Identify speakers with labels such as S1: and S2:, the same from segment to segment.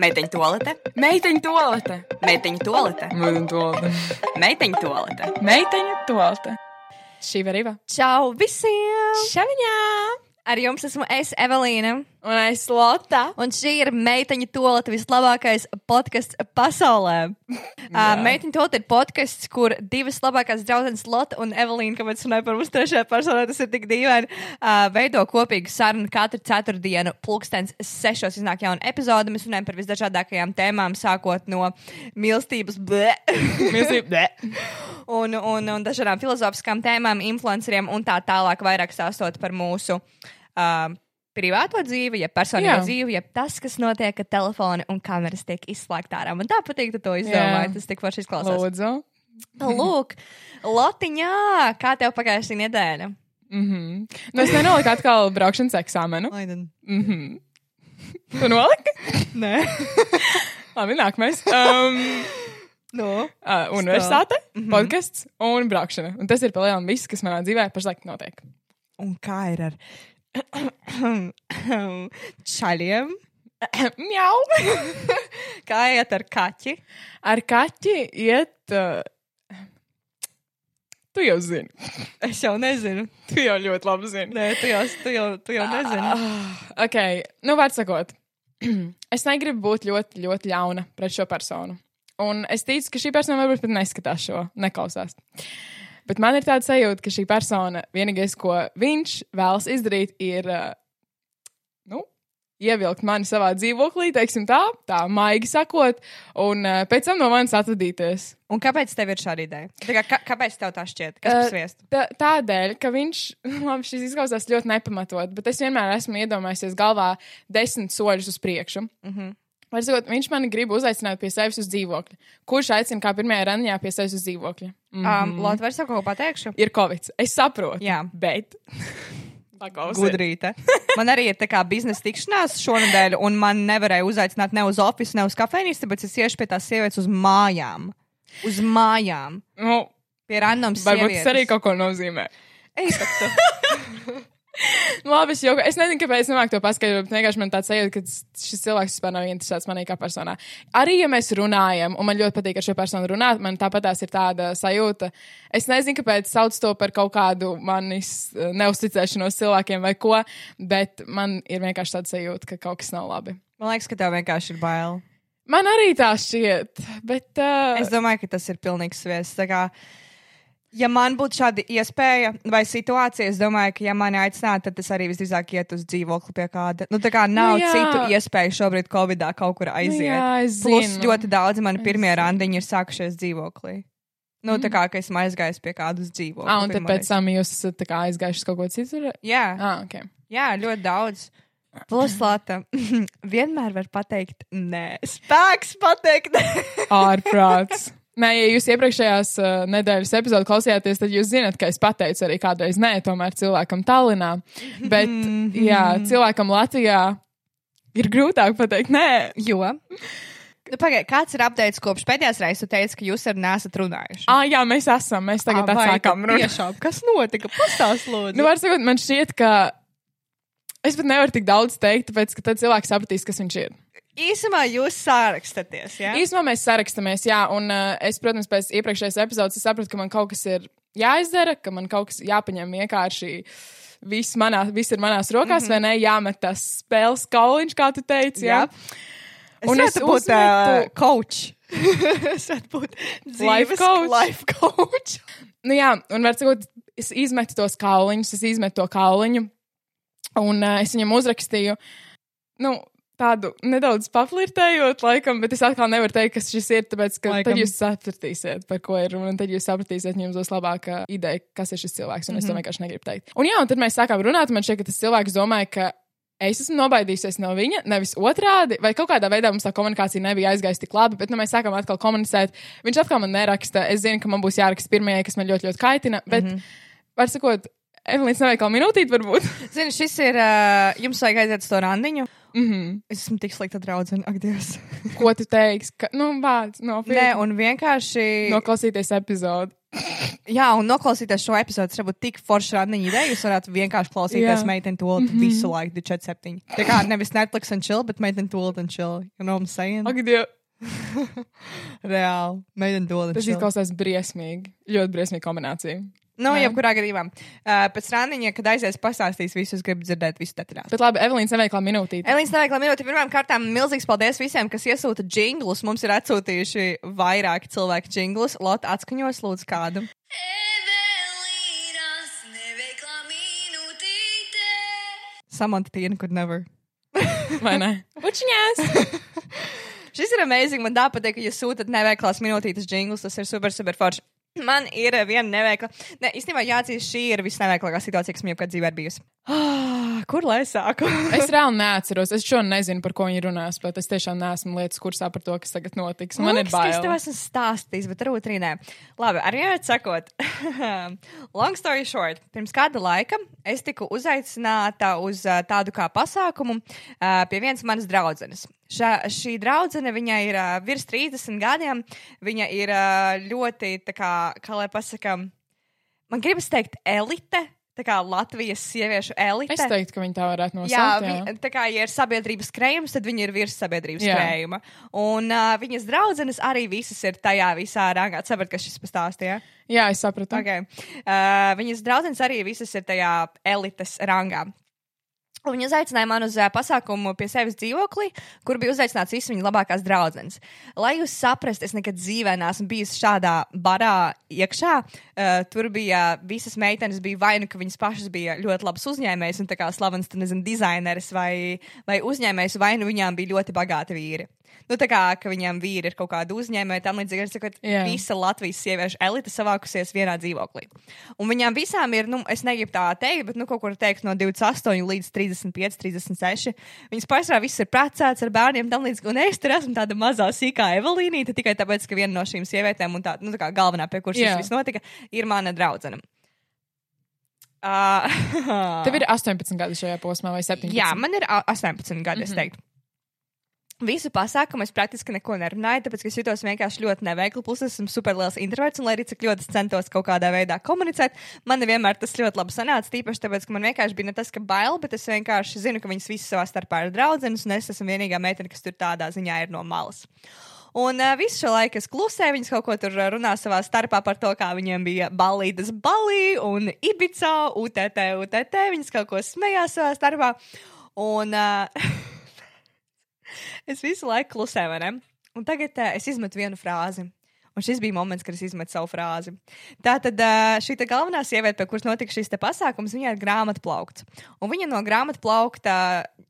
S1: Meiteņu toalete,
S2: Meiteņu toalete.
S1: meiteņu toalete,
S2: Meiteņu toalete.
S1: meiteņu toalete.
S2: Meiteņu toalete. Šī var Iva.
S3: Čau visiem!
S2: Šaviņā!
S3: Ar jums esmu es, Evelīna.
S2: Un es Lota.
S3: Un šī ir meiteņu tolete vislabākais podkāsts pasaulē. Uh, meiteņu tolete ir podkāsts, kur divas labākās draudzenes, Lota un Evelīna, kāpēc runāju par mums trešajā personā, tas ir tik dīvaini, uh, veido kopīgu sarunu katru ceturtdienu. Pulkstens sešos iznāk jauna epizode. Mēs runājam par visdažādākajām tēmām, sākot no mīlestības, blē,
S2: Mīlestība.
S3: un, un, un dažādām filozofiskām tēmām, influenceriem un tā tālāk, vairāk stāstot par mūsu uh, privāto dzīvi, ja personīgo
S2: Jā.
S3: dzīvi, ja tas, kas notiek, ka telefoni un kameras tiek izslēgta ārā. Man tā patīk, ka tu to izdomāji. Tas tik forši izklausās.
S2: Lūdzu.
S3: Lūk, Lotiņā, kā tev pagājušā nedēļa?
S2: Mhm. Nu, es nenoliku atkal braukšanas eksāmenu. Mhm. Tu noliki?
S3: Nē,
S2: Labi, nākamais. Um,
S3: no.
S2: uh, universitāte, mm. -hmm. podkāsts un braukšana. Un tas ir palielinājums viss, kas manā dzīvē pašlaik notiek.
S3: Un kā ir ar čaļiem?
S2: Mjau!
S3: Kā iet ar kaķi?
S2: Ar kaķi iet. Uh, tu jau zini.
S3: Es jau nezinu.
S2: Tu jau ļoti labi zini.
S3: Nē, tu jau, tu jau, tu jau nezini.
S2: Ah, ok, nu, var sakot, es negribu būt ļoti, ļoti ļauna pret šo personu. Un es ticu, ka šī persona varbūt pat neskatās šo, neklausās. Bet man ir tāda sajūta, ka šī persona vienīgais, ko viņš vēlas izdarīt, ir uh, nu, ievilkt mani savā dzīvoklī, teiksim tā, tā maigi sakot, un uh, pēc tam no manis atvadīties.
S3: Un kāpēc tev ir šāda ideja? Tā kā, kā, kāpēc tev tā šķiet? Kas
S2: Uh? Tā, tādēļ, ka viņš, labi, šis izklausās ļoti nepamatot, bet es vienmēr esmu iedomājies galvā desmit soļus uz priekšu. Mm
S3: Mhm.
S2: -hmm. Sakot, viņš mani grib uzaicināt pie sevis uz dzīvokli. Kurš aicina kā pirmajā randiņā pie sevis uz dzīvokli? Mm.
S3: Um, Lūdzu, vai es tev kaut ko pateikšu?
S2: Ir Covid. Es saprotu.
S3: Jā.
S2: Bet.
S3: Gudrīte. Man arī ir tā kā biznesa tikšanās šonadēļ, un man nevarēja uzaicināt ne uz oficiālu, ne uz kafejnīcu, tāpēc es iešu pie tās sievietes uz mājām. Uz mājām.
S2: Nu,
S3: Pie random
S2: varbūt tas arī kaut ko nozīmē. Nu, Labi, es, jau, es nezinu, kāpēc es nemāku to paskaidrot. bet Vienkārši man tāds sajūta, ka šis cilvēks vispār nav interesēts manī kā personā. Arī, ja mēs runājam, un man ļoti patīk ar šo personu runāt, man tāpat tās ir tāda sajūta. Es nezinu, kāpēc sauc to par kaut kādu manis neusticēšanos cilvēkiem vai ko, bet man ir vienkārši tāda sajūta, ka kaut kas nav labi.
S3: Man liekas, ka tev vienkārši ir bail.
S2: Man arī tā šķiet, bet. Uh,
S3: Es domāju, ka tas ir pilnīgs sviests. Ja man būtu šāda iespēja vai situācija, es domāju, ka, ja mani aicinātu, tad es arī visdrīzāk ietu uz dzīvokli pie kāda. Nu, tā kā nav
S2: Nu, jā.
S3: citu iespēju šobrīd Covidā kaut kur aiziet.
S2: jā, es
S3: Plus ļoti daudz mani
S2: Es
S3: pirmie
S2: zinu.
S3: randiņi ir sākušies dzīvoklī. Nu, tā kā ka esmu aizgājis pie kāda uz dzīvokli.
S2: Ah, un tad pēc tam jūs esat aizgājuši kaut ko citu?
S3: Jā,
S2: Ah, ok.
S3: jā, ļoti daudz. Plus, Lata, vienmēr var pateikt, nē, spēks pateikt.
S2: Ārprāts. Nē, ja jūs iepriekšējās uh, nedēļas epizodē klausījāties, tad jūs zināt, ka es pateicu arī kādreiz nē, tomēr cilvēkam Tallinā. Bet, jā, cilvēkam Latvijā ir grūtāk pateikt nē.
S3: Jo. Nu, Pagaidiet, kāds ir apgādājis kopš pēdējās reizes, tu teici, ka jūs ar nesat runājuši?
S2: Ah, jā, mēs esam. Mēs tagad atsākām
S3: tad
S2: runāt.
S3: Kas notika? Pastāst, lūdzu.
S2: Nu, var sakot, man šķiet, ka es pat nevaru tik daudz teikt, tāpēc, ka tad cilvēks sapratīs, kas viņš ir.
S3: Īsumā jūs sārakstaties, jā?
S2: Īsumā mēs sarakstamies, jā, un uh, es, protams, pēc iepriekšējās epizodes es sapratu, ka man kaut kas ir jāizdara, ka man kaut kas jāpaņem vienkārši. Viss, manā, viss ir manās rokās, mm -hmm. vai ne? Jāmet tas spēles kauliņš, kā tu teici. Jā,
S3: Es
S2: Un es
S3: varētu būt uh,
S2: uzmetu-
S3: coach. es varētu būt dzīves
S2: coach.
S3: Life coach.
S2: nu, jā un var sakot, es izmetu tos kauliņus, es izmetu to kauliņu, un uh, es viņam uzrakstīju, nu, tādu nedaudz paflirtējot, laikam, bet es atkal nevaru teikt, kas šis ir, tāpēc, ka
S3: Laikam.
S2: tad jūs sapratīsiet, par ko ir runa, un tad jūs sapratīsiet, jums būs labāka ideja, kas ir šis cilvēks, un mm -hmm. es to vienkārši negribu teikt. Un jā, un tad mēs sākām runāt, un man šķiet, ka tas cilvēks domāja, ka es esmu nobaidījusies no viņa, nevis otrādi, vai kaut kādā veidā mums tā komunikācija nebija aizgājusi tik labi, bet nu, mēs sākām atkal komunicēt. Viņš atkal man neraksta. Es zinu, ka man būs jāraksta pirmajai, kas man ļoti, ļoti kaitina, bet, mm -hmm. var sakot, Evelīns neveikal minūtīt, varbūt.
S3: Zini, šis ir, uh, jums vajag aiziet uz to randiņu.
S2: Mm -hmm.
S3: Es esmu tik slikta draudzene, ak, Dievs.
S2: Ko tu teiksi? Ka, nu, vārds, no
S3: Nē, un vienkārši.
S2: Noklausīties epizodi.
S3: Jā, un noklausīties šo epizodu, tas varbūt tik forši randiņa ideja. Jūs varētu vienkārši klausīties
S2: Jā.
S3: meiteni to mm -hmm. visu laiku, 27. Tā kā nevis Netflix un chill, bet meiteni to un chill. You know what I'm saying?
S2: Ak, Dievs,
S3: Reāli. Meiteni to un
S2: tas
S3: chill.
S2: izklausās briesmīgi. Ļoti briesmīga kombinācija.
S3: Nu,
S2: Jā.
S3: jebkurā gadījumā. Uh, pēc randiņa, kad aizies pastāstīs visus, gribu dzirdēt visu detaļās.
S2: Bet labi, Evelīna neveiklā minūtīte.
S3: Elīna Snaigla minūte pirmām kārtām milzīgs paldies visiem, kas iesūta jinglus. Mums ir atsūtījuši vairāki cilvēki jinglus. Lot atskaņos lūdzu kādu.
S4: Neveiklā.
S3: Samanta Tīna could never.
S2: Vai ne? Učiņās!
S3: Šis ir amazing. Man tā patīk, ka jūs sūtat neveiklās minūtītes jinglus. Tas ir super, super forši. Man ir eh, viena neveikla. Ne, īstenībā jāatzīst, šī ir visneveiklākā situācija, kas man jebkad dzīvē ir bijusi. Ah, kur lai sāku?
S2: Es reāli neatceros. Es šodien nezinu, par ko viņi runās, bet es tiešām neesmu lietas kursā par to, kas tagad notiks. Man ir
S3: liekas, ka Es tev
S2: bail.
S3: esmu stāstījis, bet arī nē. Labi, ar vienu sakot, long story short, pirms kāda laika es tiku uzaicināta uz uh, tādu kā pasākumu uh, pie vienas manas draudzenes. Šā, šī draudzene, viņai ir uh, virs 30 gadiem. Viņa ir uh, ļoti, kā, kā lai pasakā, man gribas teikt, elite. Tā kā Latvijas sieviešu elite.
S2: Es teiktu, ka viņi tā varētu
S3: Jā,
S2: nosaukt. Jā,
S3: vi, tā kā ja ir sabiedrības krējums, tad viņi ir virs sabiedrības
S2: Jā.
S3: krējuma. Un uh, viņas draudzenes arī visas ir tajā visā rangā. Saprotu, kas šis pastāstīja.
S2: jā es sapratu.
S3: Okay. Uh, viņas draudzenes arī visas ir tajā elites rangā. Viņa uzaicināja man uz uh, pasākumu pie sevis dzīvoklī, kur bija uzaicināts visas viņa labākās draudzenes. Lai jūs saprastu, es nekad dzīvē neesmu bijis šādā barā iekšā. Uh, tur bija visas meitenes, bija vai nu ka viņas pašas bija ļoti labas uzņēmējas, un tā kā slavens, tu nezini, dizaineris vai, vai uzņēmējs, vai nu viņām bija ļoti bagāti vīri. Nu, tā kā ka viņām vīri ir kaut kāda uzņēmēja, tam līdzīgi, es saku,
S2: Jā.
S3: visa Latvijas sieviešu elite savākusies vienā dzīvoklī. Un viņām visām ir, nu, es negribu tā teikt, bet, nu, kaut kur teikt no 28 līdz 35, 36. Viņas pārsvarā viss ir precēts ar bērniem, tam līdzīgi. Un es tur esmu tāda mazā sīkā evalīnīte, tikai tāpēc, ka viena no šīm sievietēm, un tā, nu, tā kā galvenā, pie kuras tas viss notika, ir mana draudzene. Uh,
S2: Tev ir 18 gadi šajā posmā vai 17?
S3: Jā, man ir a- 18 gadi,
S2: Mhm.
S3: es teiktu. Visu pasākumu es praktiski neko nerunāju, tāpēc, es jutos vienkārši ļoti neveikli. Plus, es esmu superliels introverts, un lai arī cik ļoti es centos kaut kādā veidā komunicēt, man nevienmēr tas ļoti labi sanāca. Tīpaši tāpēc, ka man vienkārši bija ne tas, ka bail, bet es vienkārši zinu, ka viņas visas savā starpā ir draudzenes, un es esmu vienīgā meitene, kas tur tādā ziņā ir no malas. Un uh, visu šo laiku es klusēju, viņas kaut ko tur runā savā starpā par to, kā viņiem bija balītas balī un Ibica, UTT, UTT. Viņas kaut ko smējās savā starpā. Un uh, es visu laiku klusēju, vai ne? Un tagad uh, es izmetu vienu frāzi. Un šis bija moments, kad es izmetu savu frāzi. Tā tad uh, šī galvenā sieviete, pie kuras notika šis pasākums, viņai ir grāmatu plaukts. Un viņa no grāmatu plaukta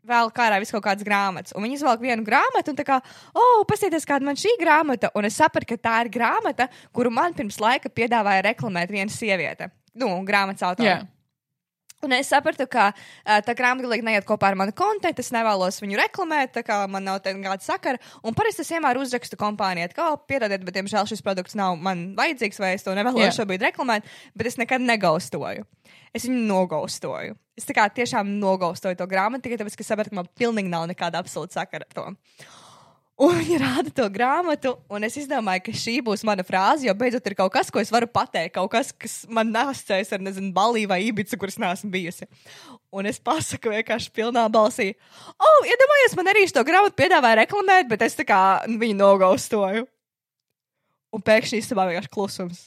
S3: vēl kārā visu kaut kādas grāmatas. Un viņa izvelk vienu grāmatu un tā kā, oh, paskatieties, kāda man šī grāmata. Un es sapratu, ka tā ir grāmata, kuru man pirms laika piedāvāja reklamēt viena sieviete. Nu, grāmatas autora.
S2: Jā.
S3: Un es sapratu, ka tā grāmata galīgi neiet kopā ar manu kontekstu. Es nevēlos viņu reklamēt, tā kā man nav nekāda sakara. Un parasti es vienmēr uzrakstu kompānijai, ka, oh, piedodiet, bet, diemžēl, šis produkts nav man vajadzīgs, vai es to nevēlos
S2: Jā.
S3: šobrīd reklamēt, bet es nekad negaustoju. Es viņu nogaustoju. Es tiešām nogaustoju to grāmatu, tikai tāpēc, ka sapratu, ka man pilnīgi nav nekāda absolūta sakara ar to. Un viņa rāda to grāmatu, un es izdomāju, ka šī būs mana frāze, jo beidzot ir kaut kas, ko es varu pateikt, kaut kas, kas man nesasēs ar, nezinu, balī vai ibicu, kuras neesmu bijusi. Un es pasaku vienkārši pilnā balsī, oh, iedomājieties, man arī šo grāmatu piedāvāja reklamēt, bet es tā kā viņu nogaustoju. Un pēkšņi istabā vienkārši klusums.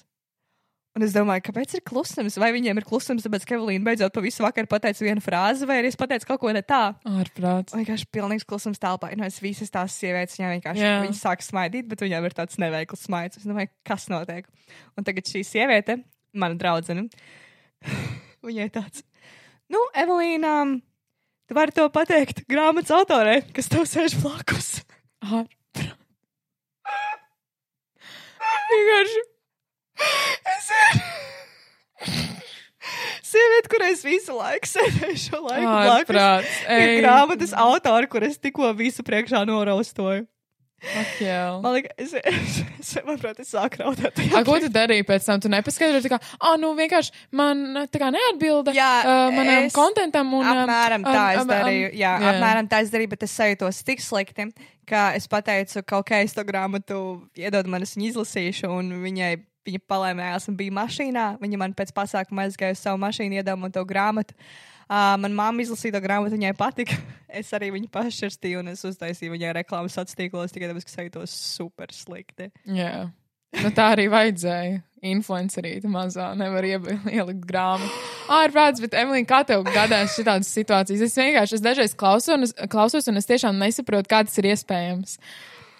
S3: Un es domāju, kāpēc ir klusums? Vai viņiem ir klusums, tāpēc, ka Evelīna beidzot pa visu vakaru pateica vienu frāzi, vai arī es pateicu kaut ko ne tā?
S2: Ārprāts.
S3: Vienkārši pilnīgs klusums telpā. Nu, es visas tās sievietes, viņām vienkārši
S2: Jā.
S3: viņas sāk smaidīt, bet viņām ir tāds neveikls smaids. Es domāju, kas notiek. Un tagad šī sieviete, mana draudzene, viņai tāds, nu, Evelīna, tu vari to pateikt grāmatas autorei, kas tev sēž blakus.
S2: Ārprāts. Vienkārši.
S3: Es Sieviete, kurai es visu laiku sēdēju šo laiku blakus. Ir grāmatas autori, kur es tikko visu priekšā noraustoju.
S2: Ak.
S3: Man liekas, es, es, es, manuprāt, es sāku raudāt.
S2: A, ko tu darīji pēc tam? Tu nepaskaidroji, tā kā, ah, nu vienkārši man tā kā neatbilda
S3: Jā,
S2: uh, manam
S3: es
S2: kontentam un. um,
S3: Apmēram tā
S2: um,
S3: es
S2: um,
S3: darīju.
S2: um,
S3: Jā,
S2: jā.
S3: apmēram tā es darīju, bet es sajūtos tik slikti, ka es pateicu, ka ok, es to grāmatu iedod man, es viņu izlasīšu, un viņai viņa palēmējās un bija mašīnā. Viņa man pēc pasākuma aizgāja uz savu mašīnu, iedeva man to grāmatu. Uh, man mamma izlasīja to grāmatu, viņai patika. Es arī viņu pašķirstīju un es uztaisīju viņai reklāmas sociālos tīklos, tikai tāpēc, ka es jūtos super slikti.
S2: Jā. Nu, tā arī vajadzēja. Influencerīte mazā nevar ielikt grāmatu. Ārprāts, bet Emīlija, kā tev gadās šādas situācijas? Es vienkārši es dažreiz klausos un, es, klausos, un es tiešām nesaprotu, kā tas ir iespējams.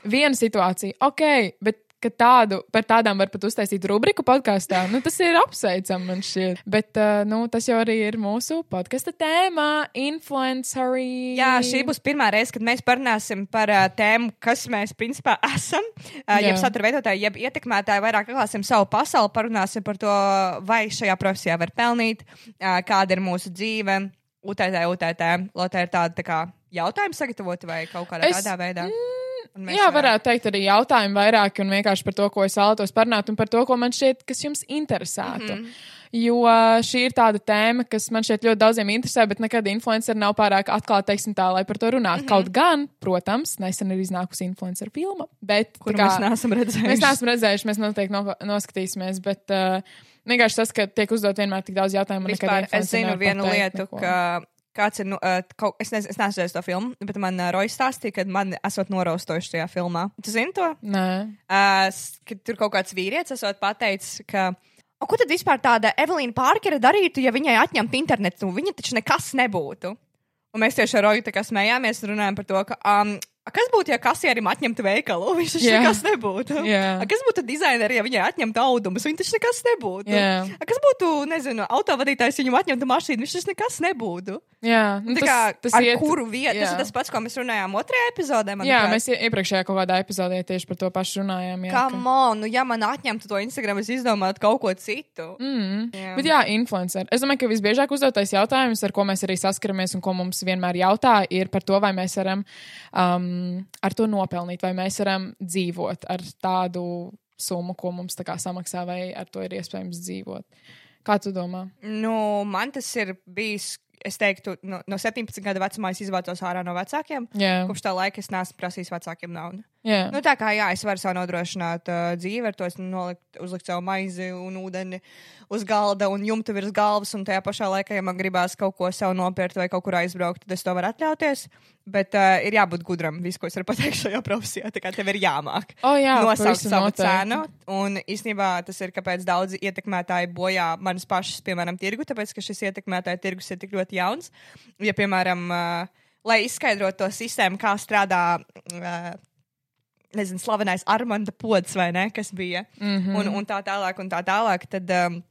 S2: Viena situācija, ok, bet ka tādu, par tādām var pat uztaisīt rubriku podkāstā, nu, tas ir apsveicami man šķiet. Bet, uh, nu, tas jau arī ir mūsu podkāsta tēma - influenceri.
S3: Jā, šī būs pirmā reize, kad mēs parunāsim par uh, tēmu, kas mēs principā esam. Uh, jeb satura veidotāji, jeb ietekmētāji, vairāk atklāsim savu pasauli, parunāsim par to, vai šajā profesijā var pelnīt, uh, kāda ir mūsu dzīve. UTT, UTT, Lotē ir tāda tā kā jautājuma sagatavota vai kaut kādā
S2: Es-
S3: tādā veidā. Mēs
S2: Jā, varētu teikt arī jautājumu vairāk un vienkārši par to, ko es vēlētos parunāt un par to, ko man šķiet, kas jums interesētu. Mm. -hmm. Jo šī ir tāda tēma, kas man šķiet ļoti daudziem interesē, bet nekad influenceri nav pārāk atklāti, teiksim tā, lai par to runātu. Mm. -hmm. Kaut gan, protams, nesen ir iznākusi influenceru filma, bet
S3: Kur
S2: kā-
S3: mēs neesam redzējuši.
S2: Mēs neesam redzējuši, mēs noteikti no, noskatīsimies, bet uh, vienkārši tas, ka tiek uzdot vienmēr tik daudz jautājumu.
S3: Vispār, es zinu vienu lietu,
S2: neko.
S3: ka kāds ir. Nu, uh, kaut, es nezinu, es neesmu redzējis to filmu, bet man uh, Rojas stāstīja, ka man esot noraustojuši tajā filmā. Tu zini to?
S2: Nē,
S3: Uh, s- ka tur kaut kāds vīrietis esot pateicis, ka. O, ko tad vispār tāda Evelīna Pārkere darītu, ja viņai atņemtu internetu? Viņa taču nekas nebūtu. Un mēs tieši ar Roju smējāmies un runājām par to, ka. Um, a kas būtu, ja kasierim atņemtu veikalu? Viņš taču
S2: Jā.
S3: nekas nebūtu.
S2: Jā.
S3: A kas būtu dizainerim, ja viņai atņemtu audumus? Viņa taču nekas nebūtu.
S2: Jā.
S3: A kas būtu, nezinu, autovadītājs, viņam atņemtu mašīnu? Viņš taču nekas nebūtu.
S2: jā, nu,
S3: Tā kā, tas ar
S2: iet-
S3: kuru vietu? Tas
S2: jā.
S3: ir tas pats, ko mēs runājām otrajā epizodē.
S2: Jā,
S3: manuprāt.
S2: mēs ie- iepriekšējā kaut kādā epizodē tieši par to pašu runājām. Jā,
S3: Kā man, nu, ja man atņemtu to Instagram, es izdomātu kaut ko citu.
S2: Mm.
S3: Jā.
S2: Bet jā, influenceri. Es domāju, ka visbiežāk uzdotais jautājums, ar ko mēs arī saskaramies un ko mums vienmēr jautā, ir par to, vai mēs varam um, ar to nopelnīt, vai mēs varam dzīvot ar tādu summu, ko mums samaksā, vai ar to ir iespējams dzīvot. Kā tu domā?
S3: Nu, man tas ir bijis, es teiktu, no, no 17 gadu vecumā es izvācos ārā no vecākiem.
S2: Jā,
S3: Kopš tā laika es neesmu prasījis vecākiem naudu.
S2: Jā.
S3: Nu, tā kā jā, es varu sev nodrošināt uh, dzīvi, ar to nolikt, uzlikt savu maizi un ūdeni uz galda un jumtu virs galvas. Un tajā pašā laikā, ja man gribās kaut ko sev nopirkt vai kaut kur aizbraukt, tad es to varu atļauties. Bet uh, ir jābūt gudram, visu, ko es varu pateikt šajā profesijā. Tā kā tev ir jāmāk.
S2: O, jā,
S3: nosaukt savu
S2: noteikti.
S3: cenu. Un īstenībā tas ir, kāpēc daudzi ietekmētāji bojā manas pašas, piemēram, tirgu, tāpēc, ka šis ietekmētāja tirgus ir tik ļoti jauns. Ja, piemēram, uh, lai izskaidrotu to sistēmu, kā strādā. Uh, Nezinu, slavenais Armanda pods vai ne, kas bija. Mm -hmm. un, un tā tālāk, un tā tālāk. Tad um,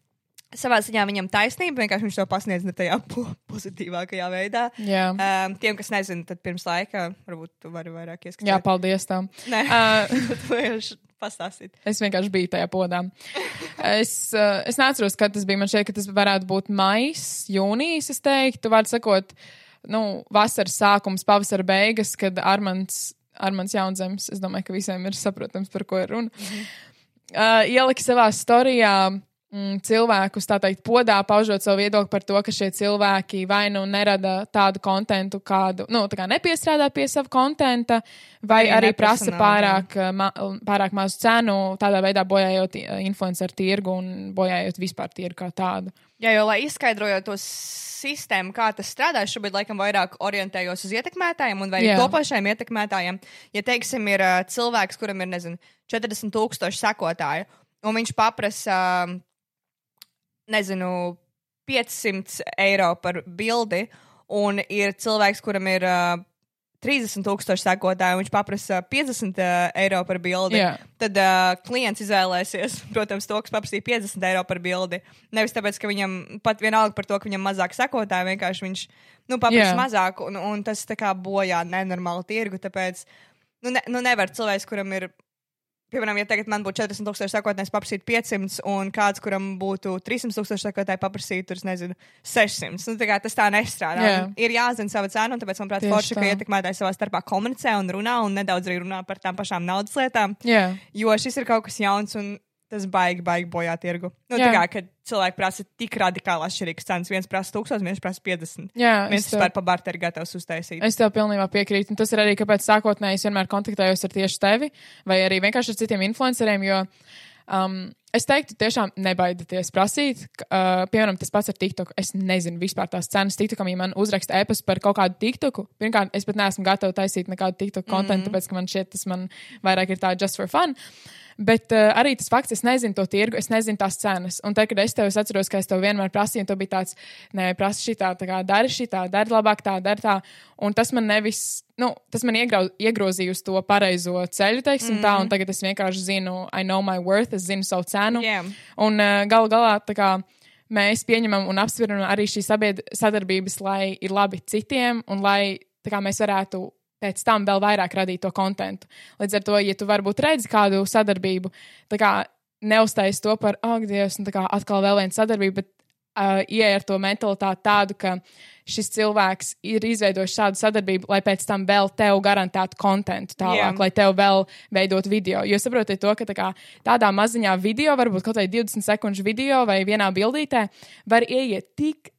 S3: savā ziņā viņam taisnība, vienkārši viņš to pasniedz ne tajā po pozitīvākajā veidā.
S2: Jā.
S3: Um, tiem, kas nezina, tad pirms laika varbūt tu vari vairāk ieskatīt.
S2: jā, paldies tev.
S3: Nē,
S2: Uh,
S3: pastāstīt.
S2: Es vienkārši biju tajā podā. Es, uh, es neatceros, kad tas bija. Man šķiet, ka tas varētu būt maijs, jūnijas. Es teiktu, vārds sakot, nu, vasaras sākums, pavasara beigas, kad Armāns, Armāns Jaunzems, es domāju, ka visiem ir saprotams, par ko ir runa. Uh, ielika savā storijā mm, cilvēkus, tā teikt, podā, paužot savu viedokli par to, ka šie cilvēki vai nu nerada tādu kontentu, kādu, nu, tā kā nepiestrādā pie sava kontenta, vai
S3: Arī
S2: arī prasa pārāk, ma pārāk mazu cenu, tādā veidā bojājot influenceru tirgu un bojājot vispār tirgu kā tādu.
S3: Jā, jo, lai izskaidrotu to sistēmu, kā tas strādā, šobrīd laikam vairāk orientējos uz ietekmētājiem un arī topošajiem ietekmētājiem. Ja, teiksim, ir uh, cilvēks, kuram ir, nezinu, 40 tūkstoši sekotāju, un viņš paprasa, um, nezinu, 500 eiro par bildi, un ir cilvēks, kuram ir uh, 30 tūkstoši sekotāju, un viņš paprasa 50 uh, eiro par bildi
S2: Jā.
S3: tad uh, klients izvēlēsies, protams, to, kas paprasīja 50 eiro par bildi. Nevis tāpēc, ka viņam pat vienalga par to, ka viņam mazāk sekotāji, vienkārši viņš nu, paprasa
S2: Jā.
S3: mazāk, un, un tas tā kā bojā nenormālu tirgu. Tāpēc nu, ne, nu nevar cilvēks, kuram ir. Piemēram, ja tagad man būtu 40 tūkstoši sekotājs, paprasīt 500, un kāds, kuram būtu 300 tūkstoši sekotājs, paprasīt, tur, nezinu, 600. Nu, tā kā tas tā nestrādā. Un Ir jāzina sava cena, un tāpēc, manuprāt,
S2: Tieši
S3: forši, ka
S2: tā.
S3: ietekmētāji savā starpā komunicē un runā, un nedaudz arī runā par tām pašām naudas lietām.
S2: Jā,
S3: Jo šis ir kaut kas jauns un tas baigi, baigi bojā tirgu. Nu,
S2: Jā.
S3: tā kā, kad cilvēki prasa tik radikāli atšķirīgas cenas, viens prasa 1000, viens prasa 50.
S2: jā
S3: Viens vispār pa barteri gatavs uztaisīt.
S2: Es tev pilnībā piekrītu. Un tas ir arī, kāpēc sākotnēji es vienmēr kontaktējos ar tieši tevi, vai arī vienkārši ar citiem influenceriem. Jo Um, es teiktu, tiešām nebaidieties prasīt. Uh, piemēram, tas pats ar TikTok. Es nezinu vispār tās cenas TikTokam, ja man uzraksta e-pastu par kaut kādu TikToku. Pirmkārt, es pat neesmu gatava taisīt nekādu TikTok kontekstu, mm -hmm. tāpēc, ka man šķiet, tas man vairāk ir tā just for fun. Bet uh, arī tas fakts, es nezinu to tirgu, es nezinu tās cenas. Un tad, kad es tev es atceros, ka es tev vienmēr prasīju, un tu biji tāds, nē, prasa šitā, tā kā dari šitā, dari labāk tā, dari tā. Un tas man nevis, nu, tas man iegrau, iegrozīja uz to pareizo ceļu, teiksim mm tā, un tagad es vienkārši zinu, I know my worth, es zinu savu cenu.
S3: Jā.
S2: Un uh, galu galā, tā kā mēs pieņemam un apsveram arī šīs sadarbības, lai ir labi citiem un lai kā, mēs varētu pēc tam vēl vairāk radīt to kontentu. Līdz ar to, ja tu varbūt redzi kādu sadarbību, tā kā neuztais to par, ak, oh, Dievs, un tā kā atkal vēl viena sadarbība, bet uh, ieej ar to mentalitāti tādu, ka šis cilvēks ir izveidojis šādu sadarbību, lai pēc tam vēl tev garantētu kontentu tālāk, yeah. lai tev vēl veidot video. Jo saprotiet to, ka tā kā, tādā maziņā video, varbūt kaut vai 20 sekundžu video vai vienā bildītē, var ieiet tik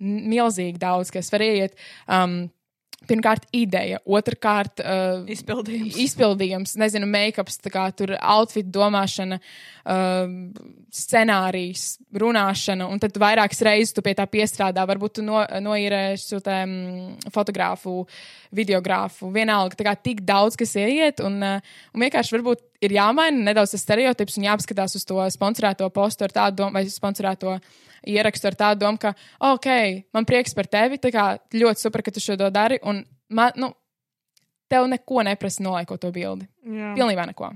S2: milzīgi daudz, kas var ieiet. Um, Pirmkārt, ideja, otrkārt, uh,
S3: Izpildījums.
S2: izpildījums, nezinu, make-ups, tur outfit domāšana, uh, scenārijs, runāšana, un tad vairākas reizes tu pie tā piestrādā. Varbūt tu no, noīrēsi šo te mm, fotogrāfu, videogrāfu, vienalga, tā kā tik daudz, kas ieiet, un, uh, un vienkārši varbūt ir jāmaina nedaudz tas stereotips un jāapskatās uz to sponsorēto postu ar tādu domu, vai sponsorēto ierakstu ar tādu domu, ka, ok, man prieks par tevi, tā kā ļoti super, ka tu šo to dari, un man, nu, tev neko neprasa nolaikot to bildi.
S3: Jā.
S2: Pilnībā neko.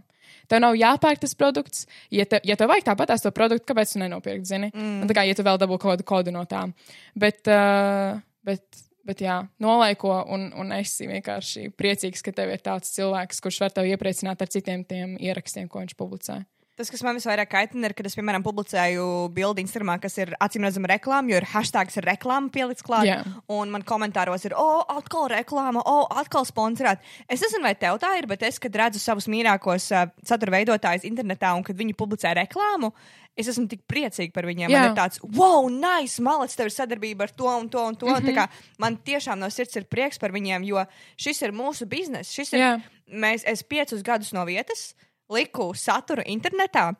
S2: Tev nav jāpērk tas produkts. Ja, te, ja tev vajag tāpat to produktu, kāpēc tu nenopirkt, zini? Mm. Tā kā, ja tu vēl dabū kaut kādu kodu no tām. Bet, uh, bet, bet jā, nolaiko, un, un esi vienkārši priecīgs, ka tev ir tāds cilvēks, kurš var tevi iepriecināt ar citiem tiem ierakstiem, ko viņš publicē.
S3: Tas, kas man visvairāk kaitina, ir, kad es, piemēram, publicēju bildi Instagramā, kas ir acīm redzama reklāma, jo ir hashtags ar reklāmu pielikts klāt.
S2: Jā.
S3: Un man komentāros ir, o, atkal reklāma, o, atkal sponsorēt. Es nezinu, vai tev tā ir, bet es, kad redzu savus mīļākos uh, satura veidotājus internetā un kad viņi publicē reklāmu, es esmu tik priecīga par viņiem.
S2: Jā.
S3: Man ir tāds, wow, nice, malacis, tev ir sadarbība ar to un to un to. Mm -hmm. man tiešām no sirds ir prieks par viņiem, jo šis ir mūsu bizness. Šis ir,
S2: Jā.
S3: mēs, es piecus gadus no vietas liku saturu internetā,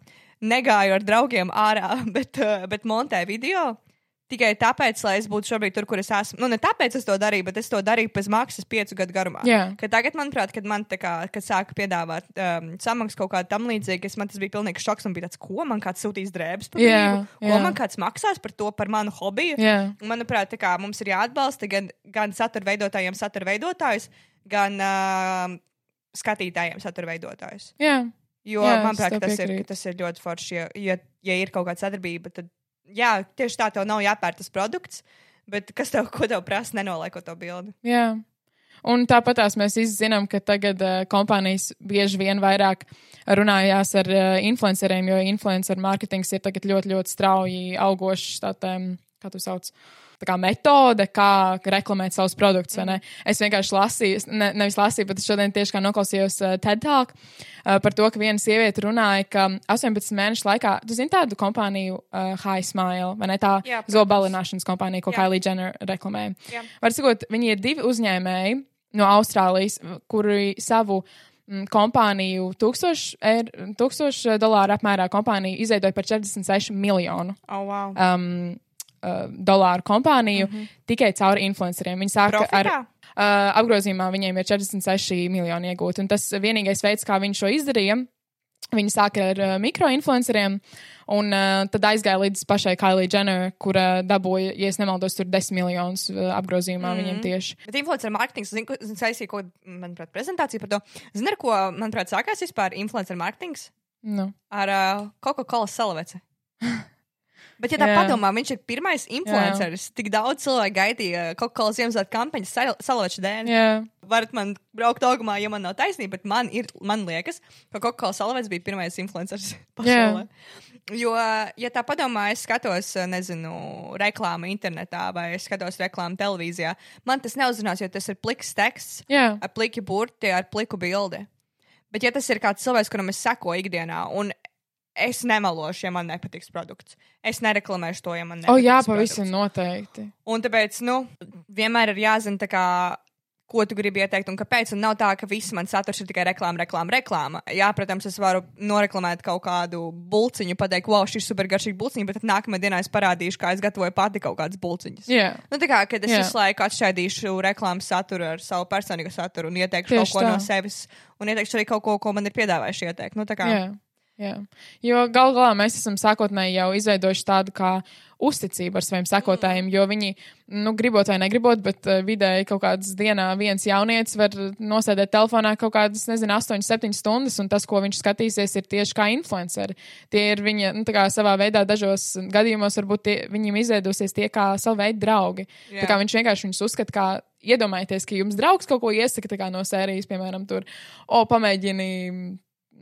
S3: negāju ar draugiem ārā, bet, uh, bet montēju video. Tikai tāpēc, lai es būtu šobrīd tur, kur es esmu. Nu, ne tāpēc es to darīju, bet es to darīju pēc maksas piecu gadu garumā.
S2: Jā.
S3: Kad tagad, manuprāt, kad man tā kā, sāka piedāvāt um, samaksu kaut kādu tam līdzīgu, man tas bija pilnīgs šoks un bija tāds, ko man kāds sūtīs drēbes par
S2: Jā,
S3: brīvu, ko
S2: jā.
S3: man kāds maksās par to, par manu hobiju. Un, Manuprāt, kā mums ir jāatbalsta gan, gan satura veidotājiem, satura veidotājus, gan uh, skatītājiem, satura veidotājus.
S2: Jā.
S3: Jo,
S2: Jā,
S3: manuprāt, tas ir, tas ir ļoti forši. Ja, ja, ja ir kaut kāda sadarbība, tad jā, tieši tā, tev nav jāpērk tas produkts, bet kas tev, ko tev prasa, nenolaiko to bildi.
S2: Jā. Un tāpat mēs zinām, ka tagad uh, kompānijas bieži vien vairāk runājās ar uh, influenceriem, jo influencer mārketings ir tagad ļoti, ļoti strauji augošs, tā tā, kā tu sauc. Tā kā metode, kā reklamēt savus produktus. ne? Es vienkārši lasīju, ne, nevis lasīju, bet šodien tieši kā noklausījos uh, TED Talk uh, par to, ka viena sieviete runāja, ka 18 mēnešu laikā, tu zini tādu kompāniju, uh, High Smile, vai ne tā zobalināšanas kompānija, ko
S3: Jā.
S2: Kylie Jenner reklamē.
S3: Jā.
S2: Var sakot, viņi ir divi uzņēmēji no Austrālijas, kuri savu mm, kompāniju, tūkstošu, eir, tūkstošu dolāru apmērā kompāniju izveidoja par 46 miljonu
S3: Oh, wow.
S2: um, uh, dolāru kompāniju mm -hmm. tikai caur influenceriem. Viņi sāka
S3: Profitā?
S2: ar. Uh, apgrozījumā viņiem ir 46 miljoni iegūti. Un tas vienīgais veids, kā viņi šo izdarīja, viņi sāka ar uh, mikroinfluenceriem, un uh, tad aizgāja līdz pašai Kylie Jenner, kura dabūja, ja nemaldos, tur 10 miljonus uh, apgrozījumā mm -hmm. viņiem tieši.
S3: Bet influencer mārketings, saistīja kaut kādu, manuprāt, prezentāciju par to. Zini, ar ko, manuprāt, sākās vispār influencer mārketings?
S2: Nu.
S3: Ar uh, Coca-Cola salaveci. Bet, ja tā
S2: Jā.
S3: padomā, viņš ir pirmais influenceris. Tik daudz cilvēku gaidīja Coca-Cola Ziemassvētku kampaņas sal- salaveču dēļ.
S2: Jā,
S3: Varat man braukt augumā, ja man nav taisnība, bet man, ir, man liekas, ka Coca-Cola salavets bija pirmais influenceris pasaulē. Jo, ja tā padomā, es skatos, nezinu, reklāmu internetā vai es skatos reklāmu televīzijā, man tas neuzrunās, jo tas ir pliks teksts
S2: jā,
S3: ar pliki burti, ar pliku bildi. Bet, ja tas ir kāds cilvēks, kuram es sekoju ikdienā, un es nemelošu, ja man nepatiks produkts, es nereklamēšu to, ja man
S2: o,
S3: nepatiks.
S2: jā pavisam noteikti.
S3: Un tāpēc, nu, vienmēr ir jāzina, kā, ko tu gribi ieteikt un kāpēc. Un nav tā, ka viss man saturs ir tikai reklāma, reklāma, reklāma. Jā, protams, es varu noreklamēt kaut kādu bulciņu, pateikt, wow, šis supergaršīgs bulciņš, bet tad nākamajā dienā es parādīšu, kā es gatavoju pati kaut kādas bulciņas.
S2: Jā.
S3: Nu, tā kā, kad es
S2: Jā.
S3: visu laiku atšķaidīšu reklāmas saturu ar savu personīgo saturu un ieteikšu
S2: Tieši
S3: kaut ko
S2: tā.
S3: no sevis, un ieteikšu arī kaut ko, ko man ir piedāvājuši ieteikt. Nu, tā kā,
S2: Jā, jā. Jo gal galā mēs esam sākotnēji jau izveidojuši tādu kā uzticību ar saviem sekotājiem, jo viņi, nu, gribot vai negribot, bet uh, vidēji kaut kādas dienā viens jaunietis var nosēdēt telefonā kaut kādas, nezinu, 8, 7 stundas, un tas, ko viņš skatīsies, ir tieši kā influenceri. Tie ir viņa, nu, tā kā savā veidā dažos gadījumos varbūt tie, viņiem izveidusies tie kā savu veidu draugi.
S3: Jā.
S2: Tā kā viņš vienkārši viņus uzskata kā. Iedomājieties, ka jums draugs kaut ko iesaka tā kā no sērijas, piemēram, tur, o, pamēģini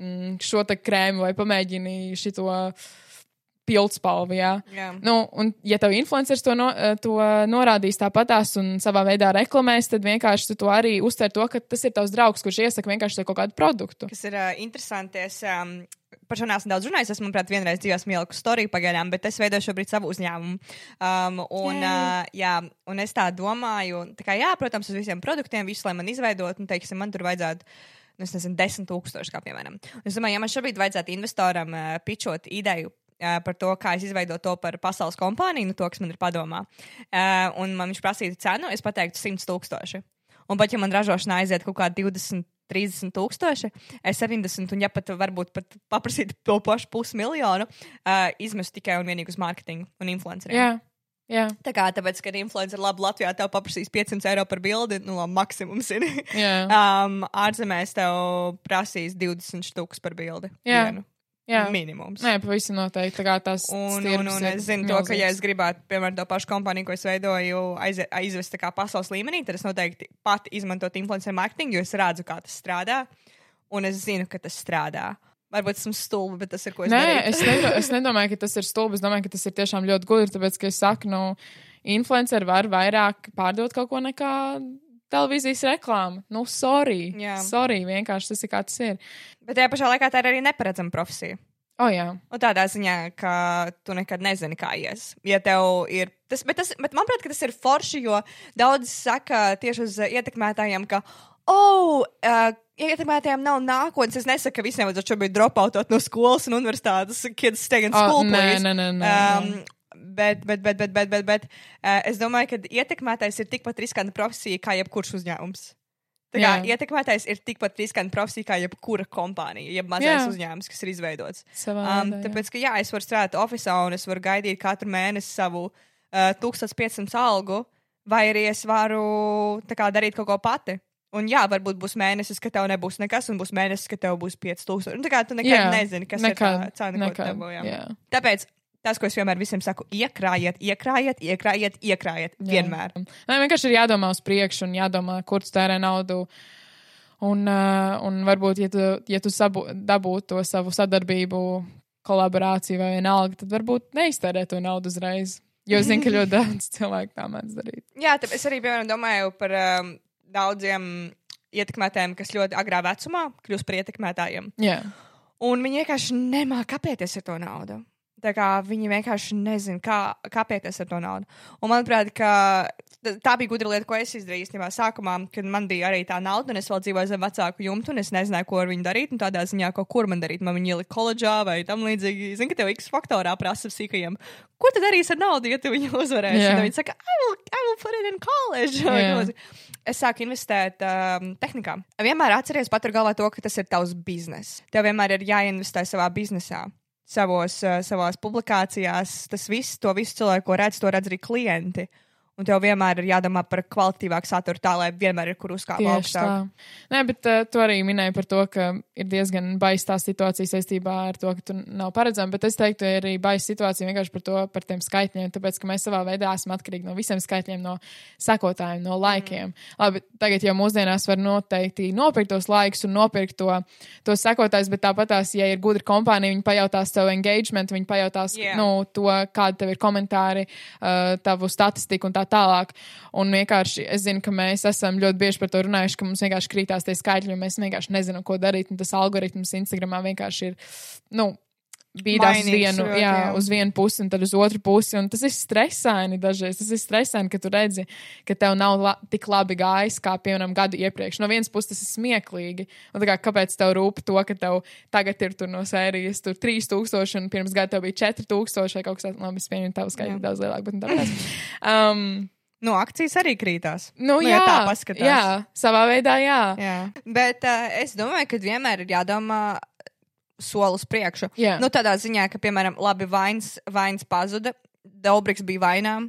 S2: mm, šo krēmu vai pamēģini šito pildspalvu. Jā.
S3: Jā.
S2: Nu, un, ja tev influenceris to, no, eh, to norādīs tāpatās un savā veidā reklamēs, tad vienkārši tu to arī uztver to, ka tas ir tavs draugs, kurš iesaka vienkārši kaut kādu produktu.
S3: kas ir uh, interesanti. Es um, par šo neesmu daudz runājis. Es, manuprāt, vienreiz dzīvē esmu ieliku storiju pagaidām, bet es veidoju šobrīd savu uzņēmumu. Um, un, uh, jā, un es tā domāju, tā kā, jā, protams, uz visiem produktiem, visu, lai man izveidot, un, teiksim, man tur vajadzētu. Nu, nezinu, desmit tūkstoši, kā piemēram. Un Es domāju, ja man šobrīd vajadzētu investoram uh, pičot ideju par to, kā es izveidotu to par pasaules kompāniju, nu, to, kas man ir padomā, uh, un man viņš prasītu cenu, es pateiktu 100 tūkstoši. Un pat ja man ražošanā aiziet kaut kādi 20, 30 tūkstoši, es 70, un ja pat varbūt pat paprasītu to pašu pusmiljonu, uh, izmestu tikai un vienīgi uz mārketingu un influenceriem.
S2: Jā, jā,
S3: Tā kā tāpēc, ka influencer labi Latvijā tev paprasīs 500 eiro par bildi, nu, labi, maksimums ir.
S2: jā.
S3: um, ārzemēs tev prasīs 20 štukas par bildi.
S2: Jā.
S3: Vienu.
S2: jā.
S3: Minimums.
S2: Nē, pavisam noteikti. Tā kā tās
S3: Un, un, un es zinu, to, ka, ja es gribētu, piemēram, to pašu kompāniju, ko es veidoju, aiz, aizvest pasaules līmenī, tad es noteikti pat izmantotu influencer marketingu, jo es redzu, kā tas strādā. Un es zinu, ka tas strādā. Varbūt esmu stulba, bet tas ir ko es
S2: Nē,
S3: darītu.
S2: es, nedo, es nedomāju, ka tas ir stulbi. Es domāju, ka tas ir tiešām ļoti gudri. Tāpēc, ka es saku, nu, influenceri var vairāk pārdot kaut ko nekā televīzijas reklāma. Nu, sorry.
S3: Jā.
S2: Sorry, vienkārši tas ir kā tas ir.
S3: Bet tajā pašā laikā tā ir arī neparedzama profesija.
S2: O, jā.
S3: Un tādā ziņā, ka tu nekad nezini, kā ies. Ja tev ir tas, bet, tas, bet manuprāt, ka tas ir forši, jo daudz saka tieši uz ietekmētājiem, ka, oh, uh, ietekmētājiem nav nākotnes. Es nesaku, ka visiem vajadzētu šobrīd dropoutot no skolas un universitātes, kids stay in
S2: O,
S3: school.
S2: nē,
S3: please.
S2: nē, nē, nē,
S3: Um, bet, bet, bet, bet, bet, bet, bet uh, es domāju, ka ietekmētājs ir tikpat riskanta profesija kā jebkurš uzņēmums. Tā kā
S2: Jā.
S3: ietekmētājs ir tikpat riskanta profesija kā jebkura kompānija, jeb mazais
S2: Jā.
S3: uzņēmums, kas ir izveidots.
S2: Savā
S3: Um,
S2: veidā,
S3: tāpēc, ka jā, es varu strādāt oficiālā un es varu gaidīt katru mēnesi savu uh, 1500 algu, vai arī es varu kā, darīt kaut ko pati. Un jā, varbūt būs mēnesis, ka tev nebūs nekas, un būs mēnesis, ka tev būs 5000. Un Tā kā tu nekad
S2: Jā,
S3: nezini, kas
S2: nekad,
S3: ir tā cena, ko
S2: jā.
S3: Tāpēc tas, ko es vienmēr visiem saku, iekrājiet, iekrājiet, iekrājiet, iekrājiet.
S2: Jā.
S3: Vienmēr.
S2: Nē, vienkārši ir jādomā uz priekšu un jādomā, kur tērē naudu. Un, uh, un varbūt, ja tu, ja tu sabu, dabūtu to savu sadarbību, kolaborāciju vai vienalga, tad varbūt neiztērē to naudu uzreiz. Jo es zinu, ka ļoti daudz cilvēku tā mēdz darīt.
S3: Jā, tāpēc es arī piemēram domāju par um, daudziem ietekmētājiem, kas ļoti agrā vecumā kļūst par ietekmētājiem.
S2: Jā,
S3: Un viņi vienkārši nemāķi kāpēties ar to naudu. Tā kā viņi vienkārši nezina, kā kāpēties ar to naudu. Un manuprāt, tā bija gudra lieta, ko es izdarīju īstenībā sākumā, kad man bija arī tā nauda, un es vēl dzīvoju zem vecāku jumtu, un es nezināju, ko ar viņu darīt. Un tādā ziņā, ko kur man darīt, man viņa ielika koledžā vai tam līdzīgi. Zini, ka tev X faktorā prasa sīkajiem. Ko tu darīsi ar naudu, ja tu viņu uzvarēsi? Yeah. Viņi saka, I will, I will put it in college.
S2: Jā.
S3: Es sāku investēt um, tehnikā. Vienmēr atceries patur galvā to, ka tas ir tavs bizness. Tev vienmēr ir jāinvestē savā biznesā. Savos, uh, savās publikācijās, tas viss, to visu cilvēku, ko redz, to redz arī klienti. Un tev vienmēr ir jādomā par kvalitīvāku saturu, tā lai vienmēr ir kur uzkāpt augstāk.
S2: tā. Nē, bet uh, tu arī minēji par to, ka ir diezgan baisa tā situācija saistībā ar to, ka tu nav paredzama. Bet es teiktu, ir arī baisa situācija vienkārši par to, par tiem skaitļiem. Tāpēc, ka mēs savā veidā esam atkarīgi no visiem skaitļiem, no sekotājiem, no laikiem. Mm. Labi, tagad jau mūsdienās var noteikti nopirkt tos laikus un nopirkt to, to sekotājus, bet tāpat tās, ja ir gudra kompānija, viņi pajautās tev engagement, viņi pajautās
S3: Jā.
S2: nu, to, kāda tev ir komentāri, uh, tavu statistiku un tā tālāk. Un vienkārši es zinu, ka mēs esam ļoti bieži par to runājuši, ka mums vienkārši krītās tie skaitļi, un mēs vienkārši nezinām, ko darīt. Un tas algoritms Instagramā vienkārši ir, nu, bīdās uz vienu,
S3: ļoti,
S2: jā,
S3: jā.
S2: uz vienu pusi un tad uz otru pusi. Un tas ir stresaini dažreiz. Tas ir stresaini, ka tu redzi, ka tev nav la tik labi gājis kā, piemēram, gadu iepriekš. No vienas puses tas ir smieklīgi. Un kā, kāpēc tev rūp to, ka tev tagad ir tur no sērijas tur 3000 un pirms gada tev bija 4000 vai kaut kas tāds. Labi, es pieņemu, tavu skaitu daudz lielāk, bet nu tāpēc. Um,
S3: Nu, akcijas arī krītās.
S2: nu,
S3: ja
S2: jā,
S3: tā paskatās.
S2: jā, savā veidā, jā.
S3: Jā. Bet uh, es domāju, ka vienmēr ir jādomā soli uz priekšu.
S2: Jā.
S3: Nu, tādā ziņā, ka, piemēram, labi, vains, vains pazuda, Dobriks bija vainām,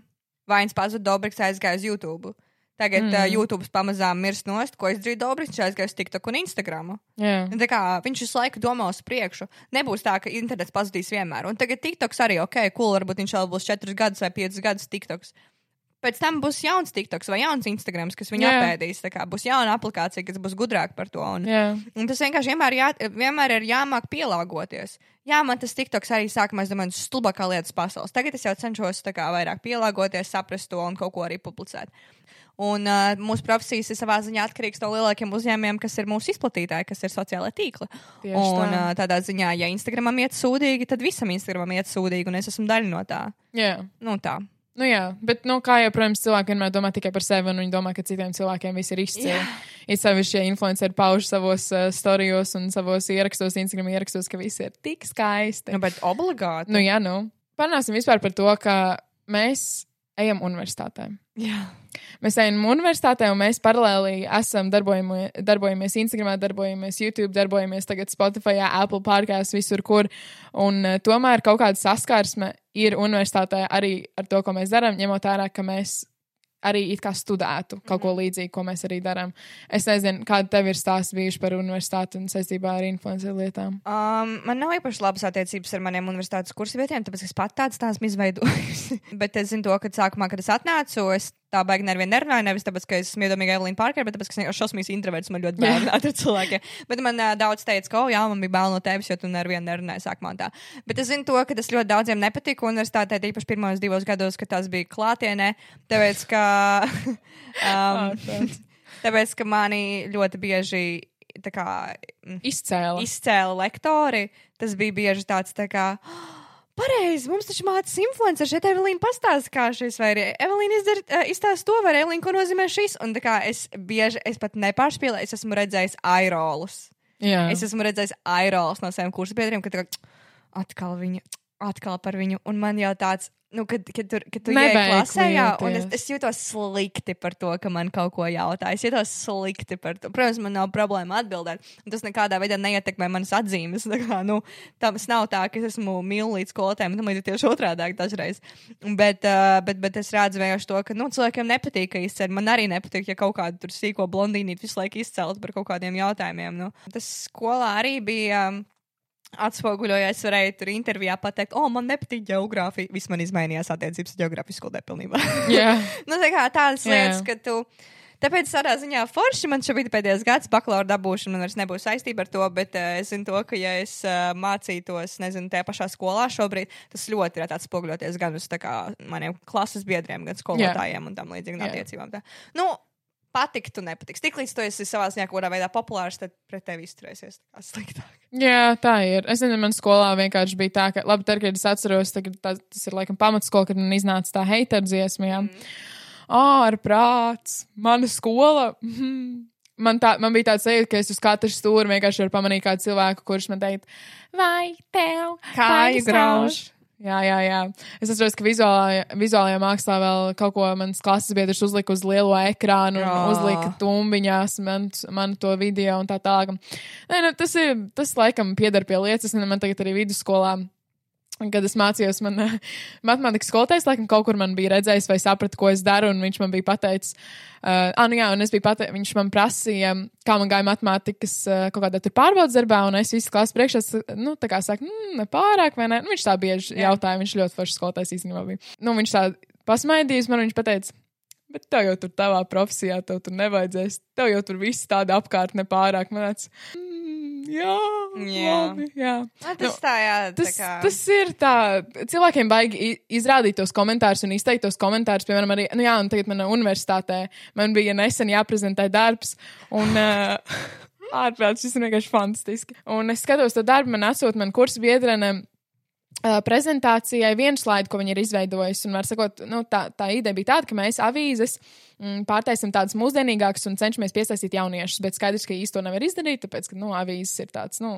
S3: vains pazuda, Dobriks aizgāja uz YouTube. Tagad mm. uh, YouTube pamazām mirst nost, ko izdarīja Dobriks, viņš aizgāja uz TikTok un Instagram. Tā kā viņš visu laiku domā uz priekšu. Nebūs tā, ka internets pazudīs vienmēr. Un tagad TikToks arī ok, cool, varbūt viņš vēl būs 4 gadus vai 5 gadus TikToks. Pēc tam būs jauns TikToks vai jauns Instagrams, kas viņu
S2: Jā.
S3: apēdīs. Tā kā būs jauna aplikācija, kas būs gudrāka par to. Un,
S2: jā.
S3: un tas vienkārši vienmēr, jā, vienmēr ir jāmāk pielāgoties. Jā, man tas TikToks arī sākumā, es domāju, tas stulbākā lietas pasaules. Tagad es jau cenšos kā vairāk pielāgoties, saprast to un kaut ko arī publicēt. Un uh, mūsu profesijas ir savā ziņā atkarīgs no lielākiem uzņēmumiem, kas ir mūsu izplatītāji, kas ir sociālai tīkli.
S2: Tieši
S3: un
S2: tā.
S3: uh, tādā ziņā, ja Instagramam iet sūdīgi, tad visam Instagramam iet sūdīgi, un es esmu daļa no tā.
S2: jā.
S3: Nu, tā.
S2: Nu, jā, bet, nu, kā jau, protams, cilvēki vienmēr domā tikai par sevi, un viņi domā, ka citiem cilvēkiem viss ir izcili. Ir sevišķi, ja influenceri pauž savos uh, storijos un savos ierakstos, Instagram ierakstos, ka viss ir tik skaisti.
S3: Nu, bet obligāti.
S2: Nu, jā, nu. Parunāsim vispār par to, ka mēs ejam universitātē.
S3: Jā.
S2: Mēs ejam universitātē, un mēs paralēli esam darbojami, darbojamies Instagram, darbojamies YouTube, darbojamies tagad Spotify, Apple podkāstā, visur, kur. Un uh, tomēr kaut kāda saskarsme ir universitātē arī ar to, ko mēs darām, ņemot vērā, ka mēs arī it kā studētu kaut ko līdzīgu, ko mēs arī darām. Es nezinu, kāda tev ir stāsts bijuši par universitāti un saistībā ar influencer lietām.
S3: Um, man nav īpaši labas attiecības ar maniem universitātes kursavietiem, tāpēc es pat tādas tās esmu izveidojusi. Bet es zinu to, ka sākumā, kad es atnācu, es tā baigi nevienu nerunāju. Nevis tāpēc, ka es esmu iedomīga Evelīna Parkera, bet tāpēc, ka es šausmīgs introverts, man ļoti bail ar cilvēkiem. Bet man uh, daudz teica, ka, oh, jā, man bija bail no tevis, jo tu nevienu nerunāji sākumā tā. Bet es zinu to, ka tas ļoti daudziem nepatika universitātē, īpaši pirmos divos gados, kad tas bija klātienē. Tāpēc, ka, um, tāpēc, ka mani ļoti bieži. Tā kā
S2: Izcēla.
S3: izcēla lektori, tas bija bieži tāds tā kā. Pareizi, mums taču mācās influencer. Šeit Evelīna pastāsta, kā šis vai arī Evelīna izdara, izstāsta to, vai Evelīna, ko nozīmē šis. Un tā kā es bieži, es pat nepārspīlēju, es esmu redzējis aerolus.
S2: Jā,
S3: Es esmu redzējis aerolus no saviem kursu biedriem, ka atkal viņa, atkal par viņu. Un man jau tāds, nu, kad, kad, tur, kad tu
S2: Neveikli
S3: klasē, jā, un es, es jūtos slikti par to, ka man kaut ko jautā. Es jūtos slikti par to. Protams, man nav problēma atbildēt. Tas nekādā veidā neietekmē manas atzīmes. Tā kā, nu, tas nav tā, ka es esmu mīlīgs skolotājiem, tam ir tieši otrādi dažreiz. Bet, uh, bet, bet es redzu vienkārši to, ka nu, cilvēkiem nepatīk, ka izceļ. Man arī nepatīk, ja kaut kādu tur sīko blondīnīti visu laiku izcelt par kaut kādiem jautājumiem. Nu. Tas skolā arī bija. Um, atspoguļoja, es varēju tur intervijā pateikt, o, man nepatīk geogrāfija. Viss man izmainījās attiecības ar geogrāfiju skolē pilnībā.
S2: jā.
S3: nu, tā kā tādas lietas, ka tu. Tāpēc tādā ziņā forši man šobrīd pēdējais gads, bakalaura dabūšana, man vairs nebūs saistība ar to, bet uh, es zinu to, ka, ja es uh, mācītos, nezinu, tajā pašā skolā šobrīd, tas ļoti ir tāds spoguļoties gan uz kā maniem klases biedriem, gan skolotājiem un tam līdzīgām
S2: Jā.
S3: attiecībām. Tā. Nu, patiktu, nepatiks. Tiklīdz tu esi savā ziņā kaut kādā veidā populārs, tad pret tevi izturēsies tā kā sliktāk.
S2: Jā, tā ir. Es nezinu, man skolā vienkārši bija tā, ka, labi, tad, kad es atceros, tagad, tā, tas ir laikam pamatskola, kad man iznāca tā heiter dziesma. Jā. Mm. Ārprāts, mana skola. mhm. Man, tā, man bija tāds sajūta, ka es uz katru stūri vienkārši varu pamanīt kādu cilvēku, kurš man teikt, vai tev
S3: Kāju grauž?
S2: Jā, jā, jā. Es atceros, ka vizuālajā, vizuālajā mākslā vēl kaut ko mans klases biedrs uzlika uz lielo ekrānu un
S3: Jā.
S2: uzlika tumbiņās man, man to video un tā tālāk. Nē, nu, tas ir, tas laikam pieder pie lietas, nezinu, man tagad arī vidusskolā. Kad es mācījos, man eh, matemātikas skolotājs laikam kaut kur man bija redzējis vai saprata, ko es daru, un viņš man bija pateicis, uh, ah, nu jā, un es biju pateicis, viņš man prasīja, kā man gāja matemātikas uh, kaut kādā tur pārbaudas darbā, un es visu klases priekšā, nu, tā kā saka, mm, ne pārāk, vai ne? Nu, viņš tā bieži
S3: Jā.
S2: jautāja, viņš ļoti foršs skolotājs īstenībā bija. Nu, viņš tā pasmaidījis man, viņš pateica, bet tev jau tur tavā profesijā, tev tur nevajadzēs, tev jau tur viss tāda apkārt nepārāk. Man tāds, mm, jā,
S3: Jā.
S2: labi, jā.
S3: Nu,
S2: Nu,
S3: tas tā, jā, tā
S2: Tas,
S3: kā.
S2: tas ir tā, cilvēkiem baigi izrādīt tos komentārus un izteikt tos komentārus. Piemēram, arī, nu jā, un tagad manā universitātē man bija nesen jāprezentē darbs, un uh, ārprāts, šis ir vienkārši fantastiski. Un es skatos to darbu, man esot man kursa biedrene. Prezentācijai vienu slaidu, ko viņi ir izveidojuši. Un, var sakot, nu, tā, tā ideja bija tāda, ka mēs avīzes mm, pārtaisim tādas mūsdienīgākas un cenšamies piesaistīt jauniešus. Bet skaidrs, ka īsti to nevar izdarīt, tāpēc, ka nu, avīzes ir tāds nu,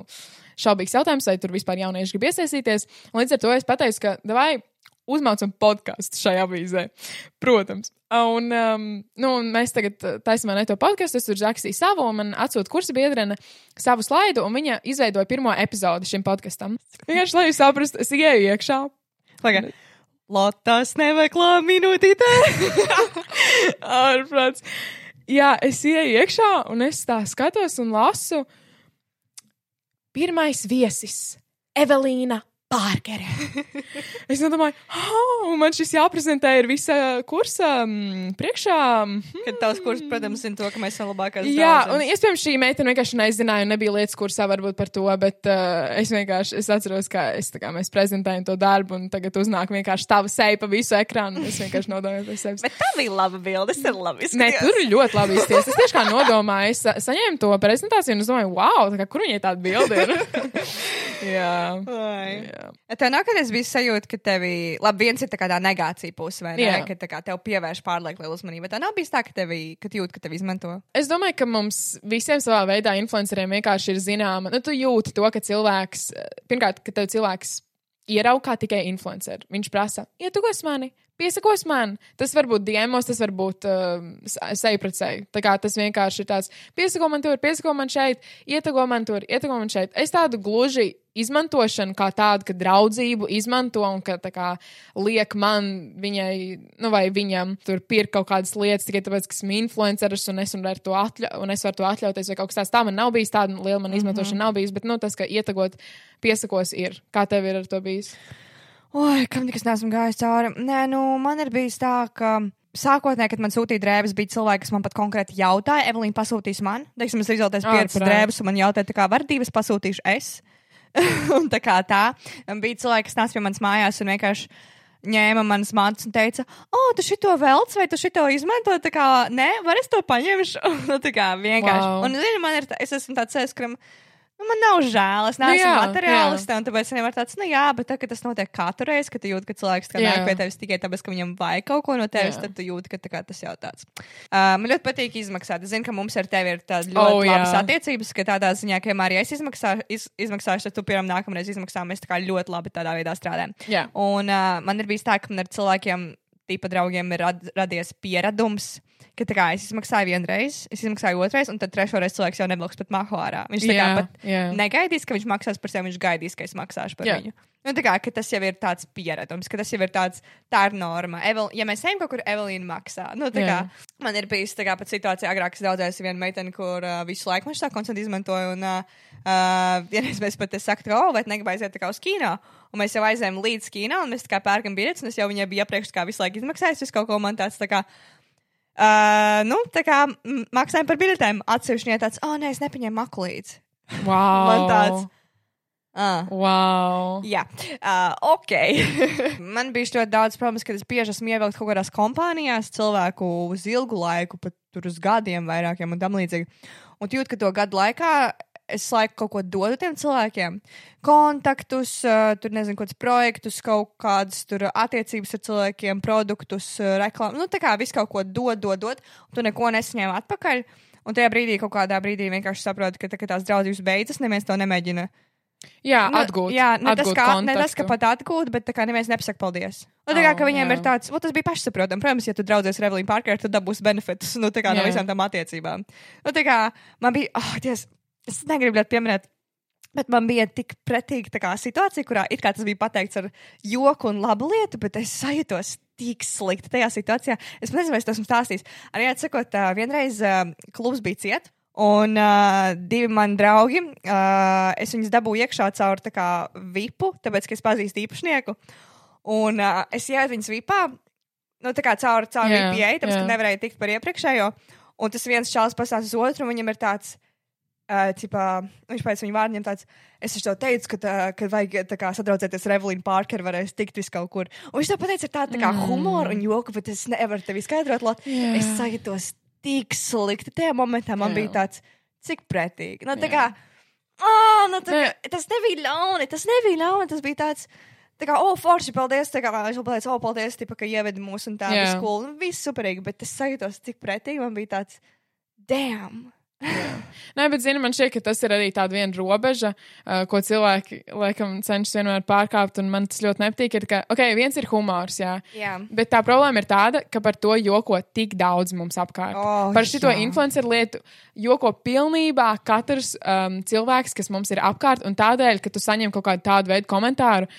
S2: šaubīgs jautājums, vai tur vispār jaunieši grib iesaistīties. Un līdz ar to es pateicu, ka davai uzmācam podkāstu šai avīzē. Protams. Un, um, nu, un mēs tagad taisām ne to podkāstu, es tur rakstīju savu, un man atsūta kursa biedrene savu slaidu, un viņa izveidoja pirmo epizodi šim podkastam. Vienkārši, lai jūs saprastu, es ienāku iekšā.
S3: Pagaid. Lotas nemeklē minūtītē.
S2: Ārprāts. Jā, es ienāku iekšā, un es tā skatos un lasu. Pirmais viesis - Evelīna Pārkere. es domāju, oh, man šis jāprezentē ir visa kursa mm, priekšā. Hmm.
S3: Kad tavs kurs, protams, zina to, ka mēs esam labākās.
S2: Jā, un
S3: draudzenes.
S2: iespējams šī meitene vienkārši nezināja, un nebija lietas kursā varbūt par to, bet uh, es vienkārši es atceros, ka es, kā, mēs prezentējam to darbu, un tagad uznāk vienkārši tava seja pa visu ekrānu, un es vienkārši nodomāju pie sevis.
S3: Bet tā bija laba bilde. Es ir labi.
S2: Nē, tur ir ļoti labi izties. Es tieši kā nodomāju, es sa saņēmu to prezentāciju, un es domāju, wow, kā, kur viņai tāda bilde ir? jā.
S3: Vai.
S2: jā.
S3: Tev nākamais bija sajūta, ka tevi, labi, viens ir tā kā tā negācija puse, vai ne?
S2: Jā.
S3: Ka tā kā tev pievērš pārlieku lielu uzmanību. Bet tā nav bijis tā, ka tevi, ka tu jūti, ka tevi izmanto.
S2: Es domāju, ka mums visiem savā veidā influenceriem vienkārši ir zināma, nu, tu jūti to, ka cilvēks, pirmkārt, ka tev cilvēks ieraug kā tikai influenceru. Viņš prasa, ietukos mani, piesakos man. Tas var būt diemos, tas var būt uh, seju pret seju. Tā kā tas vienkārši ir tāds, piesako man tur, piesako man šeit, ietuko man tur, ietuko man šeit. Es tādu gluži izmantošanu kā tādu, ka draudzību izmanto un ka tā kā liek man viņai, nu vai viņam tur pirkt kaut kādas lietas tikai tāpēc, ka esmu influenceris un es, ar to atļa, un es varu to atļauties vai kaut kas tāds. Tā man nav bijis tāda liela man izmantošana, mm -hmm. nav bijis, bet nu, tas, ka ietekot piesakos ir. Kā tev ir ar to bijis?
S3: Oi, kam nekas neesmu gājis cauri. Nē, nu, man ir bijis tā, ka. Sākotnēji, kad man sūtīja drēbes, bija cilvēki, kas man pat konkrēti jautāja, Evelīna pasūtīs man. Teiksim, es izvēlējos piecas drēbes, un man jautāja, tā kā var divas pasūtīšu es. un tā kā tā. Bija cilvēki, kas nāca pie manas mājās un vienkārši ņēma manas mātes un teica, o, tu šito velc vai tu šito izmanto? Tā kā, nē, var es to paņemšu. nu, tā kā vienkārši.
S2: Wow.
S3: Un, zini, man ir, tā, es esmu tāds kuram. Nu, man nav žēl, es neesmu
S2: jā,
S3: nu, materiāliste, un tāpēc es nevaru tāds, nu jā, bet tā, tas notiek katru reizi, kad tu jūti, ka cilvēks nāk pie tevis tikai tāpēc, ka viņam vajag kaut ko no tevis,
S2: Jā.
S3: tad tu jūti, ka kā, tas jau tāds. Uh, man ļoti patīk izmaksāt. Es zinu, ka mums ar tevi ir tādas ļoti
S2: Oh,
S3: labas
S2: jā.
S3: attiecības, ka tādā ziņā, ka ja es izmaksāšu, iz, izmaksāšu, tad tu piemēram nākamreiz izmaksā, mēs tā kā ļoti labi tādā veidā strādājam.
S2: Jā.
S3: Un uh, man ir bijis tā, ka man ar cilvēkiem, tīpa draugiem, ir rad, radies pieredums. Ka tā kā es izmaksāju vienu reizi, es izmaksāju reizi, un tad trešo reizi cilvēks jau nevilks pat mahu ārā. Viņš tā kā
S2: Jā,
S3: pat
S2: jā.
S3: negaidīs, ka viņš maksās par sevi, viņš gaidīs, ka es maksāšu par
S2: Jā.
S3: viņu. Nu, tā kā tas jau ir tāds pieredums, ka tas jau ir tāds, tā ir norma. Evel, ja mēs ejam kaut kur, Evelīna maksā. Nu, tā kā,
S2: Jā.
S3: man ir bijis tā kā pat situācija agrāk, es daudzējos ar vienu meiteni, kur uh, visu laiku viņš tā konstanti izmantoja. Un uh, uh, vienreiz mēs pat sakām, ka, oh, vai negribu aiziet tā kā uz kino. Un mēs jau aizējām līdz kino, un mēs tā kā pērkam biļetes, un es jau viņai biju iepriekš kā visu laiku izmaksājis. Visu kaut ko man tāds tā kā. Uh, nu, tā kā maksājam par biļetēm. Atsevišķi viņa tāds, oh, nē, es nepaņēmu maku līdzi.
S2: Wow.
S3: Man tāds. Uh.
S2: Wow.
S3: Jā, uh, ok. Man bija ļoti daudz problēmas, kad es bieži esmu ievilkts kaut kādās kompānijās, cilvēku uz ilgu laiku, pat tur uz gadiem, vairākiem un tam līdzīgi. Un tu jūti, ka to gadu laikā es laiku kaut ko dodu tiem cilvēkiem. Kontaktus, uh, tur nezinu, kādus projektus, kaut kādas tur attiecības ar cilvēkiem, produktus, uh, reklāmu. Nu, tā kā visu kaut ko dod, dod, dod, un tu neko nesaņem atpakaļ. Un tajā brīdī, kaut kādā brīdī vienkārši saproti, ka, tā, ka tās draudzības beidzas, neviens to nemēģina
S2: Jā,
S3: Nu,
S2: atgūt.
S3: Jā, ne tas,
S2: atgūt
S3: kā, ne tas, ka
S2: kontaktu.
S3: pat atgūt, bet tā kā neviens nepasaka paldies. Nu, tā kā
S2: Oh,
S3: viņiem
S2: jā.
S3: ir tāds, o, tas bija pašsaprotami. Protams, ja tu draudzies ar Evelīnu Parkeru, tad dabūsi benefitus nu, no visām tām attiecībām. Nu, tā kā man bija, oh, Dievs, es negribu ļoti pieminēt. Bet man bija tik pretīga tā kā, situācija, kurā it kā tas bija pateikts ar joku un labu lietu, bet es sajūtos tik slikti tajā situācijā. Es nezinu, vai es to esmu stāstījis. Arī atsakot, vienreiz klubs bija ciet. Un uh, divi mani draugi, uh, es viņus dabūju iekšā caur tā kā vipu, tāpēc, ka es pazīstu īpašnieku. Un uh, es ienāku viņas vipā, nu tā kā caur, caur
S2: Jā,
S3: VPA, tāpēc,
S2: jā.
S3: ka nevarēju tikt par iepriekšējo. Un tas viens čāls pastāsta uz otru, un viņam ir tāds. Uh, cipā, viņš pēc viņa vārdiem tāds, es tev teicu, ka, tā, ka vajag kā sadraudzēties ar Evelīnu Parkeru, varēs tikt vis kaut kur. Un viņš to pateica ar tādu tā kā mm. humoru un joku, bet es nevaru tev izskaidrot, lot.
S2: Jā.
S3: Es sajūtos tik slikti. Tajā momentā man
S2: Jā.
S3: bija tāds, cik pretīgi. Nu, tā kā, oh, nu, tā kā, tas nebija ļauni, tas nebija ļauni, tas bija tāds. Tā kā, oh, forši, paldies. Tā kā es vēl pateicu, oh, paldies, tipa, ka ievedi mūs un tā bija skolu. Un viss superīgi, bet es sajūtos tik pretīgi. Man bija tāds, damn.
S2: Nē, bet, zini, man šķiet, ka tas ir arī tāda viena robeža, uh, ko cilvēki, laikam, cenšas vienmēr pārkāpt, un man tas ļoti nepatīk. Ir, ka, ok, viens ir humors, jā.
S3: Jā.
S2: Bet tā problēma ir tāda, ka par to joko tik daudz mums apkārt.
S3: Oh,
S2: par šo
S3: jā.
S2: influenceru lietu joko pilnībā katrs um, cilvēks, kas mums ir apkārt, un tādēļ, ka tu saņem kaut kādu tādu veidu komentāru,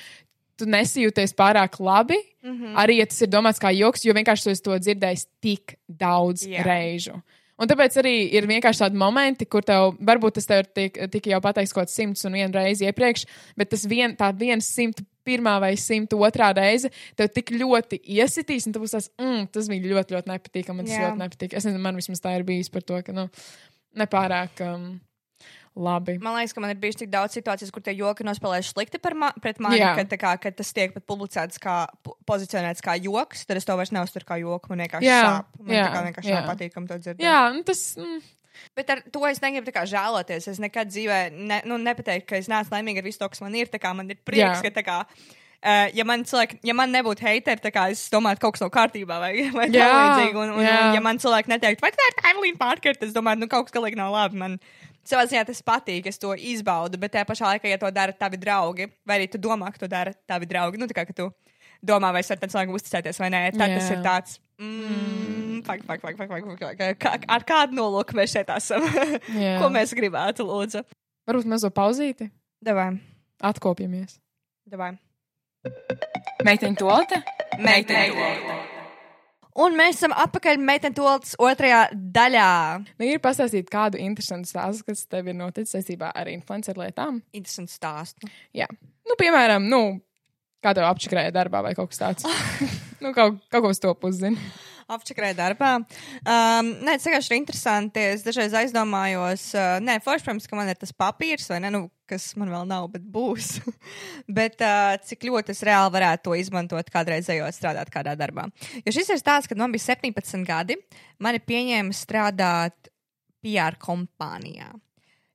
S2: tu nesijūties pārāk labi. Mm. -hmm. Arī, ja tas ir domāts kā joks, jo vienkārši tu to dzirdējis tik daudz
S3: Jā.
S2: reižu. Un tāpēc arī ir vienkārši tādi momenti, kur tev, varbūt tas tev ir tik, tika jau pateikts kaut kāds simts un vienu reizi iepriekš, bet tas vien, tā viens simt pirmā vai simt otrā reize tev tik ļoti iesitīs, un tu būsi tas, mm, tas bija ļoti, ļoti nepatīkami. Man tas
S3: Jā.
S2: ļoti nepatīk. Es nezinu, man vismaz tā ir bijis par to, ka, nu, nepārāk um, labi.
S3: Man liekas, ka man ir bijuši tik daudz situācijas, kur tie joki nospēlējuši slikti par ma pret mani, tā kā, kad tas tiek pat publicēts kā po- pozicionēts kā joks, tad es to vairs neuzturu kā joku. Man vienkārši
S2: Jā,
S3: sāp. Man
S2: jā,
S3: tā kā vienkārši
S2: jā.
S3: nav patīkami to dzirdēt.
S2: Jā, nu, tas. Mm,
S3: Bet ar to es negribu žēloties. Es nekad dzīvē ne, nu, nepateiktu, ka es neesmu laimīga ar visu to, kas man ir. Man ir prieks,
S2: Jā.
S3: ka tā kā. Uh, ja, man cilvēki, ja man nebūtu hateri, tad es domāju, ka kaut kas nav kārtībā vai, vai
S2: Jā,
S3: tā līdzīgi. Un, un,
S2: jā.
S3: un, ja man cilvēki neteiktu, vai tā ir Evelīna Parker, tad es domāju, nu kaut kas galīgi nav labi. Man savā ziņā tas patīk, es to izbaudu, bet tajā pašā laikā, ja to dara tavi draugi, vai arī tu domā, ka to dara tavi draugi, nu tā kā ka tu domā, vai es varu tam cilvēkam uzticēties vai nē, tad
S2: Jā.
S3: tas ir tāds. Mm, fak, fak, fak, fak, fak, fak, fak. Kā- Ar kādu nolūku mēs šeit esam?
S2: Jā.
S3: Ko mēs gribētu, lūdzu?
S2: varbūt mazo pauzīti.
S3: Davai,
S2: Atkopjamies.
S3: davai.
S1: Meiteņu tolta?
S3: Meiteņu Un mēs esam atpakaļ meiteņu toltas otrajā daļā.
S2: Nu, ir pastāstīt kādu interesantu stāstu, kas tev ir noticis saistībā ar influenceru lietām.
S3: Interesants stāsts.
S2: Jā, nu, piemēram, nu, kā tev apčakrēja darbā vai kaut kas tāds. nu, kaut, kaut ko uz to puszini.
S3: Apčakrēja darbā. Um, nē, tas vienkārši ir interesanti. Es dažreiz aizdomājos, uh, nē, forši, protams, ka man ir tas papīrs, vai ne, nu, kas man vēl nav, bet būs. bet uh, cik ļoti es reāli varētu to izmantot kādreiz ejot strādāt kādā darbā. Jo šis ir stāsts, kad man bija 17 gadi, mani pieņēma strādāt PR kompānijā.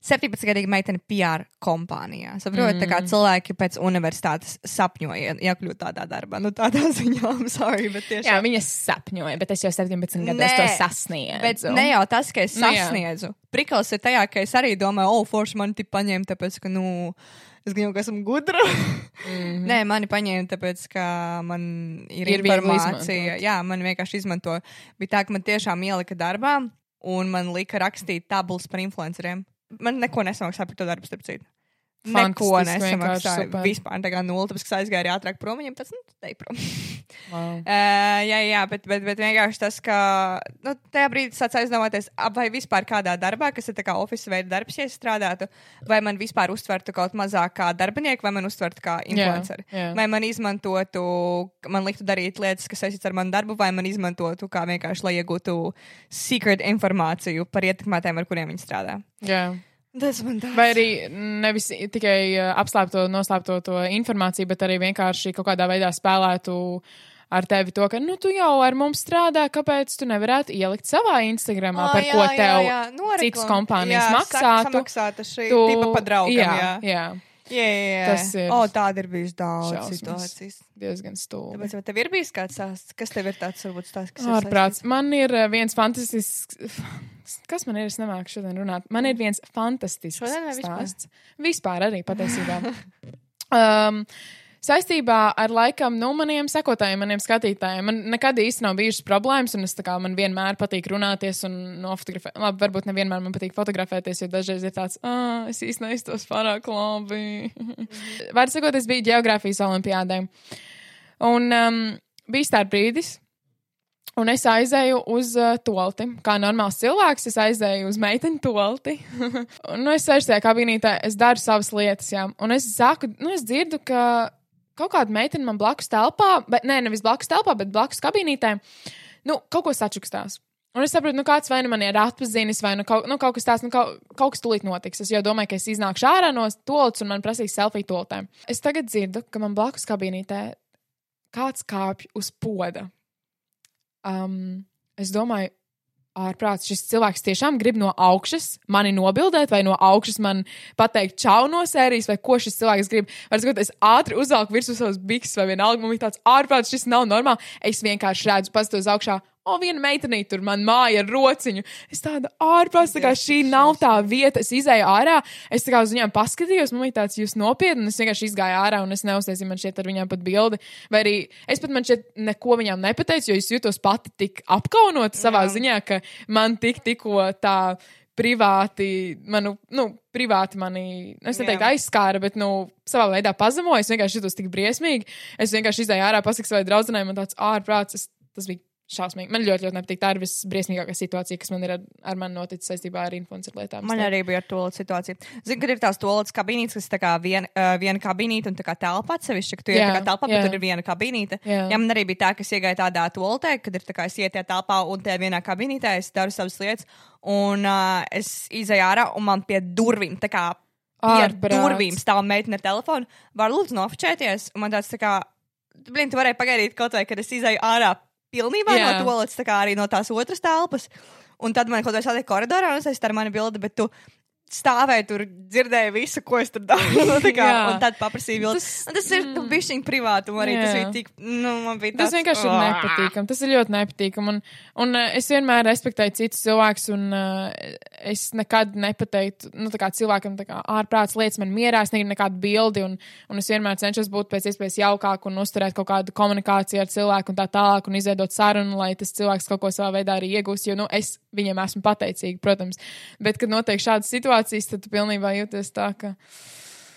S3: 17-gadīga meitene PR kompānijā. Saprotiet, mm. tā kā cilvēki pēc universitātes sapņoja iekļūt tādā darbā. Nu, tādā ziņā, I'm sorry, bet tiešām.
S2: Jā, viņa sapņoja, bet es jau 17 gados to sasniedzu.
S3: Bet ne jau tas, ka es
S2: Nu, jā.
S3: sasniedzu. Prikals ir tajā, ka es arī domāju, oh, forši man te paņēma, tāpēc, ka, nu, es gribu, ka esmu gudra. Mm -hmm. Nē, mani paņēma, tāpēc, ka man ir,
S2: Ir
S3: informācija. Jā, man vienkārši izmanto. Bija tā, ka man tiešām ielika darbā, un man lika rakstīt tabulas par influenceriem. Man neko nesamaksāja par to darbu, starp citu. Neko
S2: super.
S3: Vispār tā kā nulle, tāpēc, ka aizgāju arī ātrāk prom, viņam tas, nu, te prom.
S2: Wow.
S3: Uh, jā, jā, bet, bet, bet vienkārši tas, ka nu, tajā brīdī sāc aizdomāties, vai vispār kādā darbā, kas ir tā kā oficiāla veida darbs, ja es strādātu, vai man vispār uztvertu kaut mazāk kā darbinieku, vai man uztvertu kā influenceri.
S2: jā.
S3: Vai man izmantotu, man liktu darīt lietas, kas saistītas ar manu darbu, vai man izmantotu kā vienkārši, lai iegūtu secret informāciju par ietekmētājiem, ar kuriem viņi strādā.
S2: Jā.
S3: Tas man tāds.
S2: Vai arī nevis tikai uh, apslēpto, noslēpto to informāciju, bet arī vienkārši kaut kādā veidā spēlētu ar tevi to, ka, nu, tu jau ar mums strādā, kāpēc tu nevarētu ielikt savā Instagramā,
S3: Ā,
S2: par
S3: jā,
S2: ko
S3: jā,
S2: tev
S3: jā, noreklam-
S2: citas kompānijas
S3: jā,
S2: maksātu.
S3: Samaksātu šī tipa pa draugam,
S2: jā,
S3: jā.
S2: jā,
S3: Jā, jā.
S2: Tas ir
S3: O, tāda ir bijusi daudz
S2: šausmas.
S3: situācijas.
S2: diezgan stulbi.
S3: Tāpēc, vai tev ir bijis kāds stāsts? Kas tev ir tāds, varbūt, stāsts, kas
S2: Ārprāts. Man ir uh, viens fantastisks. Kas man ir? Es nemāku šodien runāt. Man ir viens fantastisks
S3: vai vispār?
S2: stāsts. Vispār arī patiesībā. um, saistībā ar laikam, nu, maniem sekotājiem, maniem skatītājiem. Man nekad īsti nav bijušas problēmas, un es tā kā man vienmēr patīk runāties un nofotografēt. Labi, varbūt nevienmēr man patīk fotografēties, jo dažreiz ir tāds, ah, es īsti neiztos pārāk labi. Vārds sakot, es biju geogrāfijas olimpiādē. Un um, bija tāds brīdis, Un es aizēju uz uh, tolti. Kā normāls cilvēks, es aizēju uz meiteņu tolti. un nu, es sēžu tajā kabinītē, es daru savas lietas, jā. Un es saku, nu, es dzirdu, ka kaut kāda meitene man blakus telpā, bet nē, nevis blakus telpā, bet blakus kabinītē, nu, kaut ko sačukstās. Un es saprotu, nu, kāds vai nu man ir atpazīstis, vai nu kaut, nu, kaut kas tāds, nu, kaut, kaut kas tūlīt notiks. Es jau domāju, ka es iznākšu ārā no tolts un man prasīs selfiju toltēm. Es tagad dzirdu, ka man blakus kabinītē kāds kāpj uz poda. Um, es domāju, ārprāts. Šis cilvēks tiešām grib no augšas mani nobildēt, vai no augšas man pateikt čau no sērijas, vai ko šis cilvēks grib. Var sakot, es ātri uzvelku virsū savus bikses, vai vienalga, man bija tāds ārprāts, šis nav normāli. Es vienkārši redzu, pastos augšā. O, viena meitenīte tur man māja ar rociņu. Es tādu ārprāts, tā kā šī nav tā vieta. Es izēju ārā, es tā kā uz viņiem paskatījos, man bija tāds jūs nopietni, es vienkārši izgāju ārā, un es neuztaisīju man šeit ar viņiem pat bildi. Vai arī es pat man šeit neko viņām nepateicu, jo es jūtos pati tik apkaunot savā
S3: Jā.
S2: ziņā, ka man tik tikko tā privāti, manu, nu, privāti mani, nu, es neteiktu aizskāra, bet, nu, savā veidā pazemoja. Es vienkārši jutos tik briesmīgi. Es vienkārši izēju ārā, pasaku savai draudzenei, man tāds ārprāts, tas bija šausmīgi. Man ļoti, ļoti nepatīk. Tā ir visbriesmīgākā situācija, kas man ir ar, ar mani noticis saistībā ar influencer lietām.
S3: Man arī bija ar to situāciju. Zinu, ka ir tās toaletes kabinītes, kas ir vien, uh, viena kabinīte un tā kā telpa atsevišķi, ka tu iet
S2: Jā,
S3: telpā,
S2: jā.
S3: bet tur ir viena kabinīte.
S2: Jā.
S3: Jā, man arī bija tā, ka es iegāju tādā toaletē, kad ir tā kā es ietu tajā telpā un tajā vienā kabinītē es daru savas lietas. Un uh, es izēju ārā un man pie durvīm, tā kā
S2: Ārprāts.
S3: durvīm stāv meitene ar telefonu. Var lūdzu nofočēties. Un man tāds tā kā, blin, tu varēji pagaidīt kaut vai, kad es izēju ārā pilnībā
S2: Jā.
S3: no toaletes, tā kā arī no tās otras telpas. Un tad man kaut kādā stāvēja koridorā, un es aizstāju mani bildi, bet tu stāvēji tur, dzirdēji visu, ko es tur daru. Nu, un tad paprasīju bildi.
S2: Tas-
S3: Tas, tas ir mm. bišķiņ privāti, un arī jā. tas bija tik, nu, man bija
S2: Tas
S3: tāds,
S2: vienkārši ir
S3: "Ugh."
S2: nepatīkami. Tas ir ļoti nepatīkami. Un, un uh, es vienmēr respektēju citus cilvēkus, un uh, es nekad nepateiktu nu, tā kā cilvēkam tā kā ārprāts lietas man mierā. Es negribu nekādu bildi, un, un es vienmēr cenšos būt pēc iespējas jaukāk un uzturēt kaut kādu komunikāciju ar cilvēku un tā tālāk, un izveidot sarunu, lai tas cilvēks kaut ko savā veidā arī iegūst. Jo nu, es viņiem esmu pateicīga, protams. Bet, kad notiek šādas situācijas, tad tu pilnībā jūties tā, ka.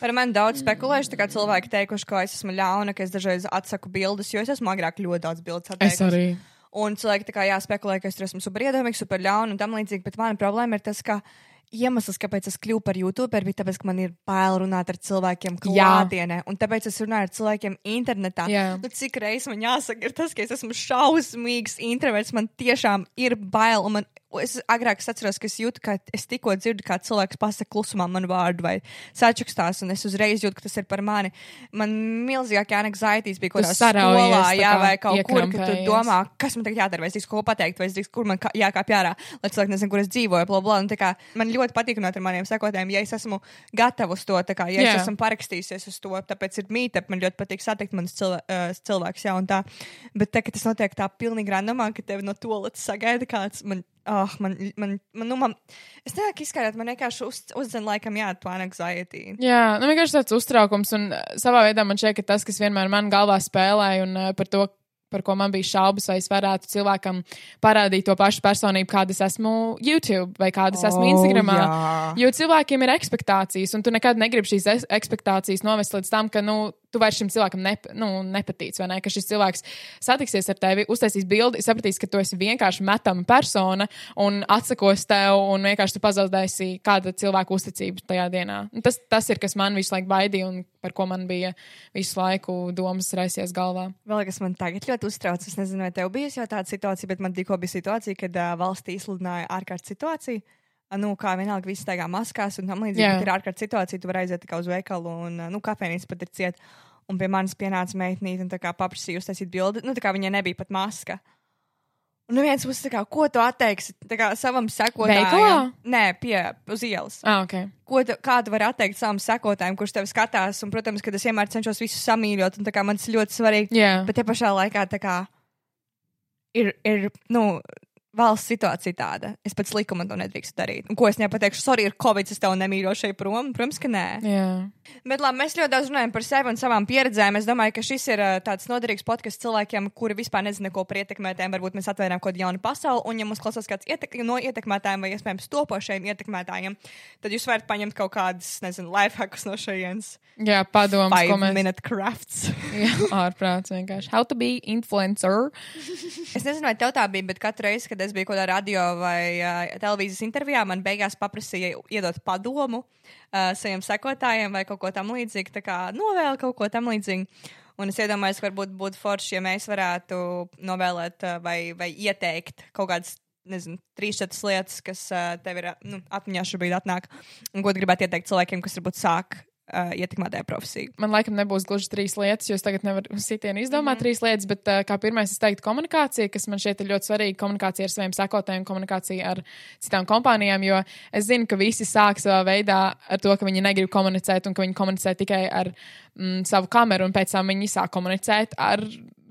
S3: Par mani daudz spekulējuši, tā kā cilvēki teikuši, ka es esmu ļauna, ka es dažreiz atsaku bildes, jo es esmu agrāk ļoti daudz bildes atteikusi. Un cilvēki tā kā jāspekulē, ka es tur esmu superiedomīgs, super ļauna un tam līdzīgi, bet mana problēma ir tas, ka iemesls, kāpēc es kļuvu par YouTuberu, bija tāpēc, ka man ir bail runāt ar cilvēkiem klātienē, un tāpēc es runāju ar cilvēkiem internetā.
S2: Jā.
S3: Nu, cik reizes man jāsaka, ir tas, ka es esmu šausmīgs introverts, man tiešām ir bail, un man, es agrāk es atceros, ka es jūtu, ka es tikko dzirdu, kā cilvēks pasaka klusumā manu vārdu vai sačukstās, un es uzreiz jūtu, ka tas ir par mani. Man milzīgākā anxiety bija kaut kādā skolā,
S2: tā
S3: jā,
S2: kā
S3: vai kaut kur, ka tu domā, kas man tagad jādara, vai es drīkstu ko pateikt, vai es drīkstu, kur man kā- jākāpj ārā, lai cilvēki nezina, kur es dzīvoju, bla, bla. Un, tā kā, man ļoti patīk runāt ar maniem sekotājiem, ja es esmu gatava uz to, tā kā, ja
S2: Jā.
S3: es esmu parakstījusies uz to, tāpēc ir mīte, man ļoti patīk satikt manus cilvē, uh, cilvēkus, jā, un tā. Bet te, ka tas notiek tā pilnīgi randomā, ka tev no toaletes sagaida kāds, man, oh, man, man, man, nu, man, es nevaru izskaidrot, man vienkārši uz, uzzina laikam, jā, to anxiety.
S2: Jā, nu vienkārši tāds uztraukums, un uh, savā veidā man šķiet, ka tas, kas vienmēr man galvā spēlēja, un uh, par to, par ko man bija šaubas, vai es varētu cilvēkam parādīt to pašu personību, kāda es esmu YouTube vai kāda es esmu
S3: Oh,
S2: Instagramā.
S3: jā.
S2: Jo cilvēkiem ir expectācijas, un tu nekad negribi šīs expectācijas novest līdz tam, ka, nu, tu vairs šim cilvēkam nep nu, nepatīc, vai ne? Ka šis cilvēks satiksies ar tevi, uztaisīs bildi, sapratīs, ka tu esi vienkārši metama persona un atsakos tev, un vienkārši tu pazaudēsi kāda cilvēka uzticību tajā dienā. Un tas, tas ir, kas man visu laiku baidīja, un par ko man bija visu laiku domas raisies galvā.
S3: Vēl kas man tagad ļoti uztrauc, es nezinu, vai tev bijusi jau tāda situācija, bet man tikko bija situācija, kad uh, valstī izsludināja ārkārtas situāciju. Nu, kā vienalga, viss staigā maskās un tam līdzīgi. Ir ārkārtas situācija, tu vari aiziet tikai uz veikalu un, nu, kafejnīca pat ir cieta. Un pie manis pienāca meitnīte un tā kā paprasīja uztaisīt bildi. Nu, tā kā viņai nebija pat maska. Un puses, tā kā, ko tu atteiksi kā, savam sekotājam?
S2: Veikalā?
S3: Nē, pie, uz ielas.
S2: Ah, ok.
S3: Ko tu, kā tu vari atteikt savam sekotājam, kurš tevi skatās? Un, protams, ka es vienmēr cenšos visus samīļot, un tā kā man tas ļoti svarīgi.
S2: Jā.
S3: Bet te pašā laikā kā ir, ir nu, valsts situācija tāda. Es pēc likuma to nedrīkstu darīt. Un ko es nepateikšu? Sorry, ir covid, es tev nemīļoju šeit prom. Protams, ka nē.
S2: Jā.
S3: Bet labi, mēs ļoti daudz runājam par sevi un savām pieredzēm. Es domāju, ka šis ir uh, tāds noderīgs podkāsts cilvēkiem, kuri vispār nezina, ko par ietekmētājiem. Varbūt mēs atvērām kaut kādu jaunu pasauli, un, ja mums klausās kāds ietek no ietekmētājiem vai iespējams topošajiem ietekmētājiem, tad jūs varat paņemt kaut kādus, nezinu, lifehackus no šejienes.
S2: Jā, padoms, ko mēs.
S3: minute crafts.
S2: Jā, ārprāts vienkārši. How to be influencer.
S3: Es nezinu, vai tev tā bija, bet katru reizi, kad es biju kaut kādā radio vai uh, televīzijas intervijā, man beigās paprasīja iedot padomu uh, saviem sekotājiem vai kaut ko tam līdzīgu, tā kā novēl kaut ko tam līdzīgu. Un es iedomājos, ka varbūt būtu forši, ja mēs varētu novēlēt vai, vai ieteikt kaut kādas. Nezinu, trīs, četras lietas, kas tev ir nu, atmiņā šobrīd atnāk. Un ko tu gribētu ieteikt cilvēkiem, kas varbūt sāk uh, ietekmētāja profesiju.
S2: Man laikam nebūs gluži trīs lietas, jo es tagad nevaru sitienu izdomāt mm -hmm. Trīs lietas, bet uh, kā pirmais es teiktu komunikācija, kas man šķiet ir ļoti svarīga. Komunikācija ar saviem sekotājiem, komunikācija ar citām kompānijām, jo es zinu, ka visi sāk savā veidā ar to, ka viņi negrib komunicēt un ka viņi komunicē tikai ar mm, savu kameru, un pēc tam viņi sāk komunicēt ar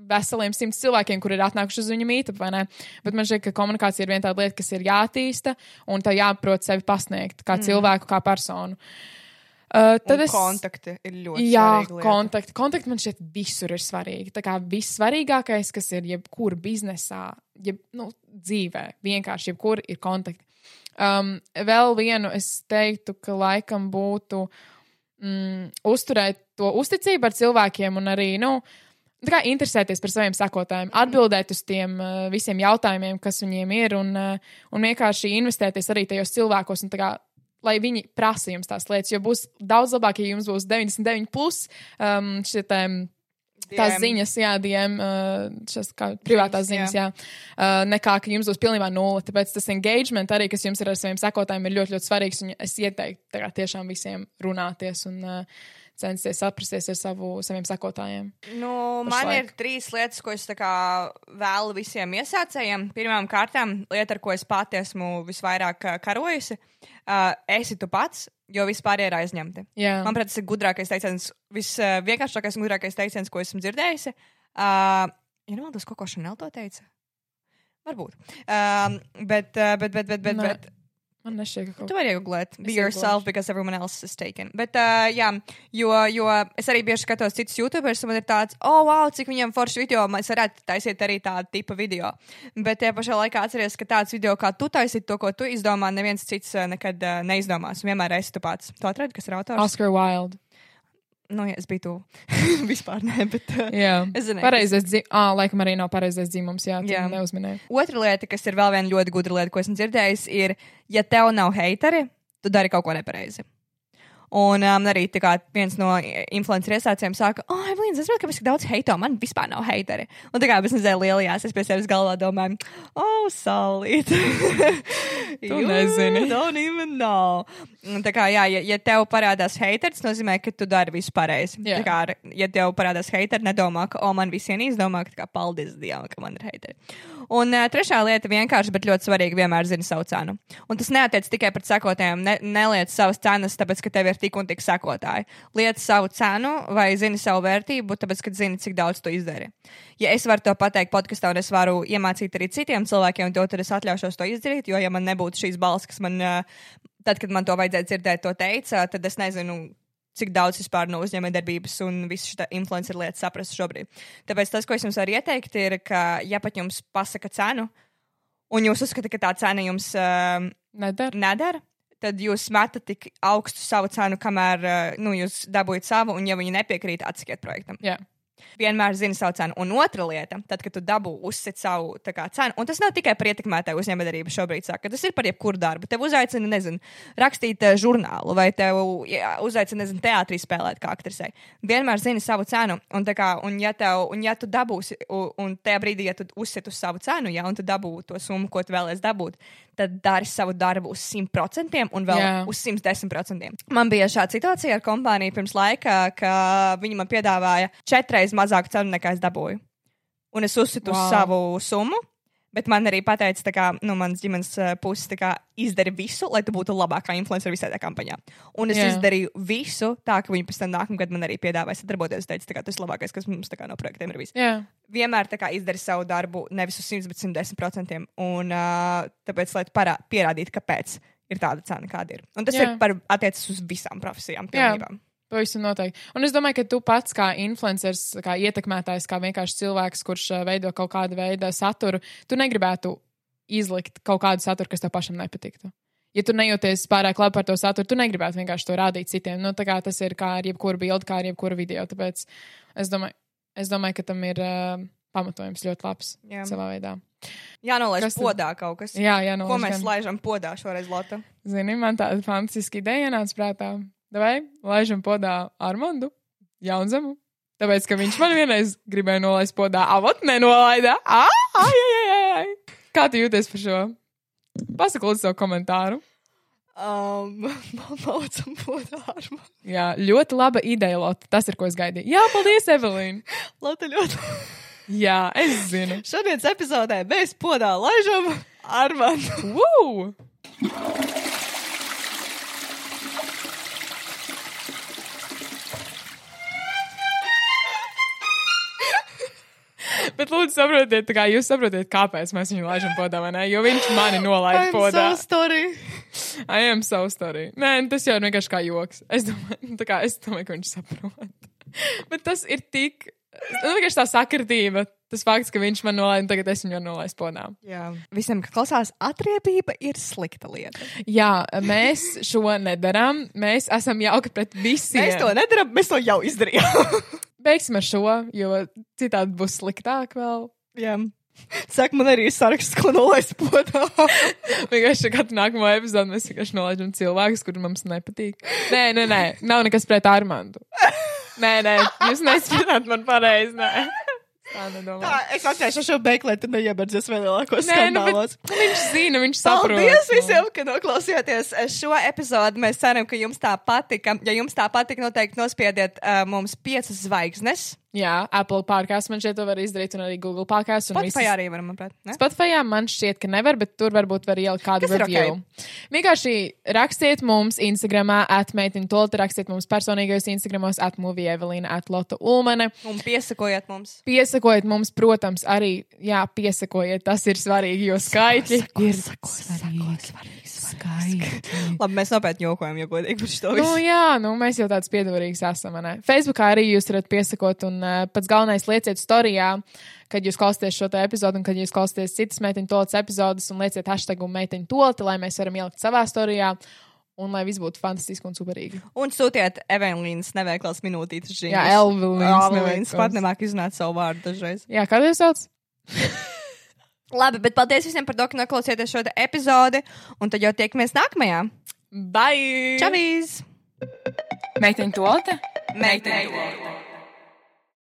S2: veseliem simts cilvēkiem, kur ir atnākuši uz viņu mītu, vai ne? Bet man šķiet, ka komunikācija ir viena tāda lieta, kas ir jātīsta, un tā jāprot sevi pasniegt kā mm. cilvēku, kā personu. Uh, tad
S3: Tad
S2: es.
S3: kontakti ir ļoti
S2: Jā,
S3: svarīga lieta.
S2: kontakti. Kontakti man šķiet visur ir svarīgi. Tā kā vissvarīgākais, kas ir jebkur biznesā, jeb, nu, dzīvē, vienkārši jebkur ir kontakti. Um, vēl vienu es teiktu, ka laikam būtu mm, uzturēt to uzticību ar cilvēkiem un arī, nu, tā kā interesēties par saviem sekotājiem, atbildēt uz tiem uh, visiem jautājumiem, kas viņiem ir, un, uh, un vienkārši investēties arī tajos cilvēkos. un tā kā Lai viņi prasa jums tās lietas, jo būs daudz labāk, ja jums būs 99, plus, um, šitiem, tās
S3: DM.
S2: ziņas, jā, DM, uh, šas kā privātās
S3: Ziņas,
S2: jā, uh, nekā, ka jums būs pilnībā nulle. Tāpēc tas engagement arī, kas jums ir ar saviem sekotājiem, ir ļoti, ļoti svarīgs. Un es ieteiktu tiešām visiem runāties un uh, censties saprasties ar savu, saviem sekotājiem.
S3: Nu, man
S2: Pašlaik.
S3: ir trīs lietas, ko es vēlu visiem iesācējiem. Pirmām kārtām, lieta, ar ko es pati esmu visvairāk karojusi, uh, esi tu pats, jo vispār ir aizņemti.
S2: Jā,
S3: Manuprāt, tas ir gudrākais teiciens, visvienkāršākais un gudrākais teiciens, ko esmu dzirdējusi. Uh, ja nemaldos, ko ko Šanel to teica? Varbūt. Um, bet, bet, bet, bet, bet,
S2: Nē.
S3: bet
S2: man nešķiet, ka kaut
S3: Tu vari iegūt, be yourself,
S2: iegūšu.
S3: because everyone else is taken. Bet, uh, jā, jo, jo es arī bieži skatos citus YouTubers, un man ir tāds, oh, wow, cik viņam forši video, mēs varētu taisīt arī tādu tipu video. Bet tajā pašā laikā atceries, ka tāds video, kā tu taisīji to, ko tu izdomā, neviens cits uh, nekad uh, neizdomās. Un vienmēr esi tu pats. Tu atradi, kas ir autors?
S2: Oscar Wilde.
S3: Nu, jā, es biju tu. Vispār nē, bet. Uh,
S2: Jā,
S3: Es zinu,
S2: pareizais dzīvums. Ah, laikam arī nav pareizais dzīvums. Jā,
S3: Jā.
S2: neuzminēju.
S3: Otra lieta, kas ir vēl viena ļoti gudra lieta, ko esmu dzirdējis, ir, ja tev nav heiteri, tu dari kaut ko nepareizi. Un um, arī kā viens no influencer iesācējiem saka, oh, Evelīna, es saprotu, ka tik daudz heito, man vispār nav heiteri. Un tā kā es nezinu, lielajās, es pie sevis galvā domāju, oh, salīt.
S2: Tu nezini.
S3: Don't even know. Tā kā, jā, ja, ja tev parādās heiteri, tas nozīmē, ka tu dari visu pareizi.
S2: Jā.
S3: Tā kā, ja tev parādās heiteri, nedomā, ka, o, man visiem izdomā, ka kā paldies Dievam, ka man ir heiteri. Un uh, trešā lieta vienkārši, bet ļoti svarīga, vienmēr zina savu cenu. Un tas neatiec tikai par sekotājiem. Ne, neliec savas cenas, tāpēc, ka tev ir tik un tik sekotāji. Liec savu cenu vai zini savu vērtību, tāpēc, ka zini, cik daudz tu izdari. Ja es varu to pateikt podkastā, un es varu iemācīt arī citiem cilvēkiem, to tad es atļaušos to izdarīt, jo ja man nebūtu šīs balss, kas man, uh, tad, kad man to vajadzēja dzirdēt, to teica, tad es nezinu, cik daudz vispār no uzņēmējdarbības un visas šī influencer lietas saprast šobrīd. Tāpēc tas, ko es jums varu ieteikt, ir, ka, ja pat jums pasaka cenu, un jūs uzskatāt, ka tā cena jums uh,
S2: Nedara.
S3: nedara, tad jūs metat tik augstu savu cenu, kamēr uh, nu, jūs dabūjat savu, un ja viņi nepiekrīt, atsakiet projektam.
S2: Jā.
S3: Vienmēr zini savu cenu. Un otra lieta, tad, kad tu dabū uzsit savu kā, cenu, un tas nav tikai par ietekmētāju uzņēmējdarbību šobrīd, saka, tas ir par jebkuru darbu. Tev uzaicina, nezinu, rakstīt uh, žurnālu, vai tev jā, uzaicina, nezinu, teātrī spēlēt kā aktrisei. Vienmēr zini savu cenu, un, kā, un, ja, tev, un ja tu dabūsi, un, un tajā brīdī, ja tu uzsit uz savu cenu, ja, un tu dabū to summu, ko tu vēlēsi dabūt, tad dari savu darbu uz 100% un vēl yeah. uz 110%. Man bija šāda situācija ar kompāniju pirms laika, ka viņi man piedāvāja četreiz mazāku cenu nekā es dabūju. Un es uzsitu. Wow. savu summu. Bet man arī pateica, kā, nu, mans ģimenes uh, puses, izdari visu, lai tu būtu labākā influencer visā tajā kampaņā. Un es yeah. izdarīju visu, tā ka viņi pēc tam nākamgad man arī piedāvāja sadarboties. Es teicu, kā tas ir labākais, kas mums no projektiem ir bijis
S2: Jā.
S3: vienmēr izdari savu darbu nevis uz 100, bet 110%. Un uh, tāpēc, lai parā, pierādītu, kāpēc ir tāda cena, kāda ir. Un tas.
S2: Jā.
S3: ir par attiecas uz visām profesijām.
S2: Jā.
S3: pilnībā.
S2: Pavisam noteikti. Un es domāju, ka tu pats kā influenceris, kā ietekmētājs, kā vienkārši cilvēks, kurš veido kaut kādu veidu saturu, tu negribētu izlikt kaut kādu saturu, kas tev pašam nepatiktu. Ja tu nejūties pārāk labi par to saturu, tu negribētu vienkārši to rādīt citiem. Nu, tas ir kā ar jebkuru bildi, kā ar jebkuru video. Tāpēc es domāju, es domāju ka tam ir uh, pamatojums ļoti labs
S3: Jā.
S2: savā veidā.
S3: Jānolaiž
S2: Kas tad?
S3: podā kaut kas.
S2: Jā, jā, no
S3: Ko mēs laižam podā šoreiz, Lotte?
S2: Zini, man tāda fantastiska ideja nāca prātā. Vai laižam podā Armondu Jaunzemu? Tāpēc, ka viņš man vienreiz gribēja nolaist podā, avot nenolaida. Ai, ai, ai, ai. Kā tu jūties par šo? Pasaka, lūdzu, savu komentāru.
S3: Um, maucam podā ar mani.
S2: Jā, ļoti laba ideja, Lotte. Tas ir, ko es gaidīju. Jā, paldies, Evelīna.
S3: Lata ļoti.
S2: Jā, es zinu.
S3: Šodienas epizodē mēs podā laižam ar mani.
S2: Woo! Bet, lūdzu, saprotiet, kā jūs saprotat, kāpēc mēs viņu laižam podā, vai ne? Jo viņš mani nolaida podā.
S3: so story.
S2: I am so sorry. Nē, nu, tas jau ir vienkārši kā joks. Es domāju, tā kā, es domāju ka viņš saprot. Bet tas ir tik. Nu, vienkārši tā sakritība. Tas fakts, ka viņš man nolaida, tagad es viņu varu nolaist podā.
S3: Jā. Visiem, kas klausās, atriebība ir slikta lieta.
S2: Jā, mēs šo nedarām. Mēs esam jauki pret visiem.
S3: Mēs to nedarām, mēs to jau izdarījām.
S2: Beigsim ar šo, jo citādi būs sliktāk vēl.
S3: Jā. Saka, man arī ir saraksts, ko nolaist podā.
S2: Vienkārši katru nākamo epizodu mēs vienkārši nolaidām cilvēkus, kuriem mums nepatīk. Nē, nē, nē, nav nekas pret Armandu. Nē, nē, jūs nesaprotat man pareizi. Tā nedomāju.
S3: Tā, es atceros šo beigli, tu neieberdzies vēl lielākos
S2: nu,
S3: skandālos.
S2: bet viņš zina, viņš saprot.
S3: Paldies visiem, ka noklausījāties šo epizodu. Mēs ceram, ka jums tā patika. Ja jums tā patika, noteikti nospiediet uh, mums piecas zvaigznes.
S2: Jā, Apple pārkās man šeit to var izdarīt, un arī Google pārkās.
S3: Spotify arī varam, manuprāt. ne?
S2: Spotify man šķiet, ka nevar, bet tur varbūt var ielikt kādu
S3: Kas
S2: review. Vienkārši rakstiet mums Instagramā, atmeitiņu tolti, rakstiet mums personīgajos Instagramos, atmovie Evelīna, atlota Ulmane.
S3: Un piesakojiet mums.
S2: Piesakojiet mums, protams, arī, jā, piesakojiet, tas ir svarīgi, jo skaitļi ir svarīgi. Skaitļi.
S3: Labi, mēs nopietni jokojam, jo godīgi par šo
S2: Nu,
S3: visu.
S2: jā, nu, mēs jau tāds piedevīgs esam. Ne? Facebookā arī jūs varat piesakot, un uh, pats galvenais lieciet storijā, kad jūs klausāties šo epizodu, un kad jūs klausāties citas meiteņu tolas epizodes, un lieciet hashtagu meiteņu tolti, lai mēs varam ielikt savā storijā, un lai viss būtu fantastiski un superīgi.
S3: Un sūtiet Evelīnas neveiklas minūtītes.
S2: Jā, Elvilīns
S3: Elvīnas pat nemāk izrunāt savu vārdu dažreiz.
S2: Jā, kā jūs sauc?
S3: Labi, bet paldies visiem par to, ka noklausījāties šo epizodi. Un tad jau tiekamies nākamajā.
S2: Bye!
S3: Čavīs!
S1: Meiteņu tolte?
S3: Meiteņu!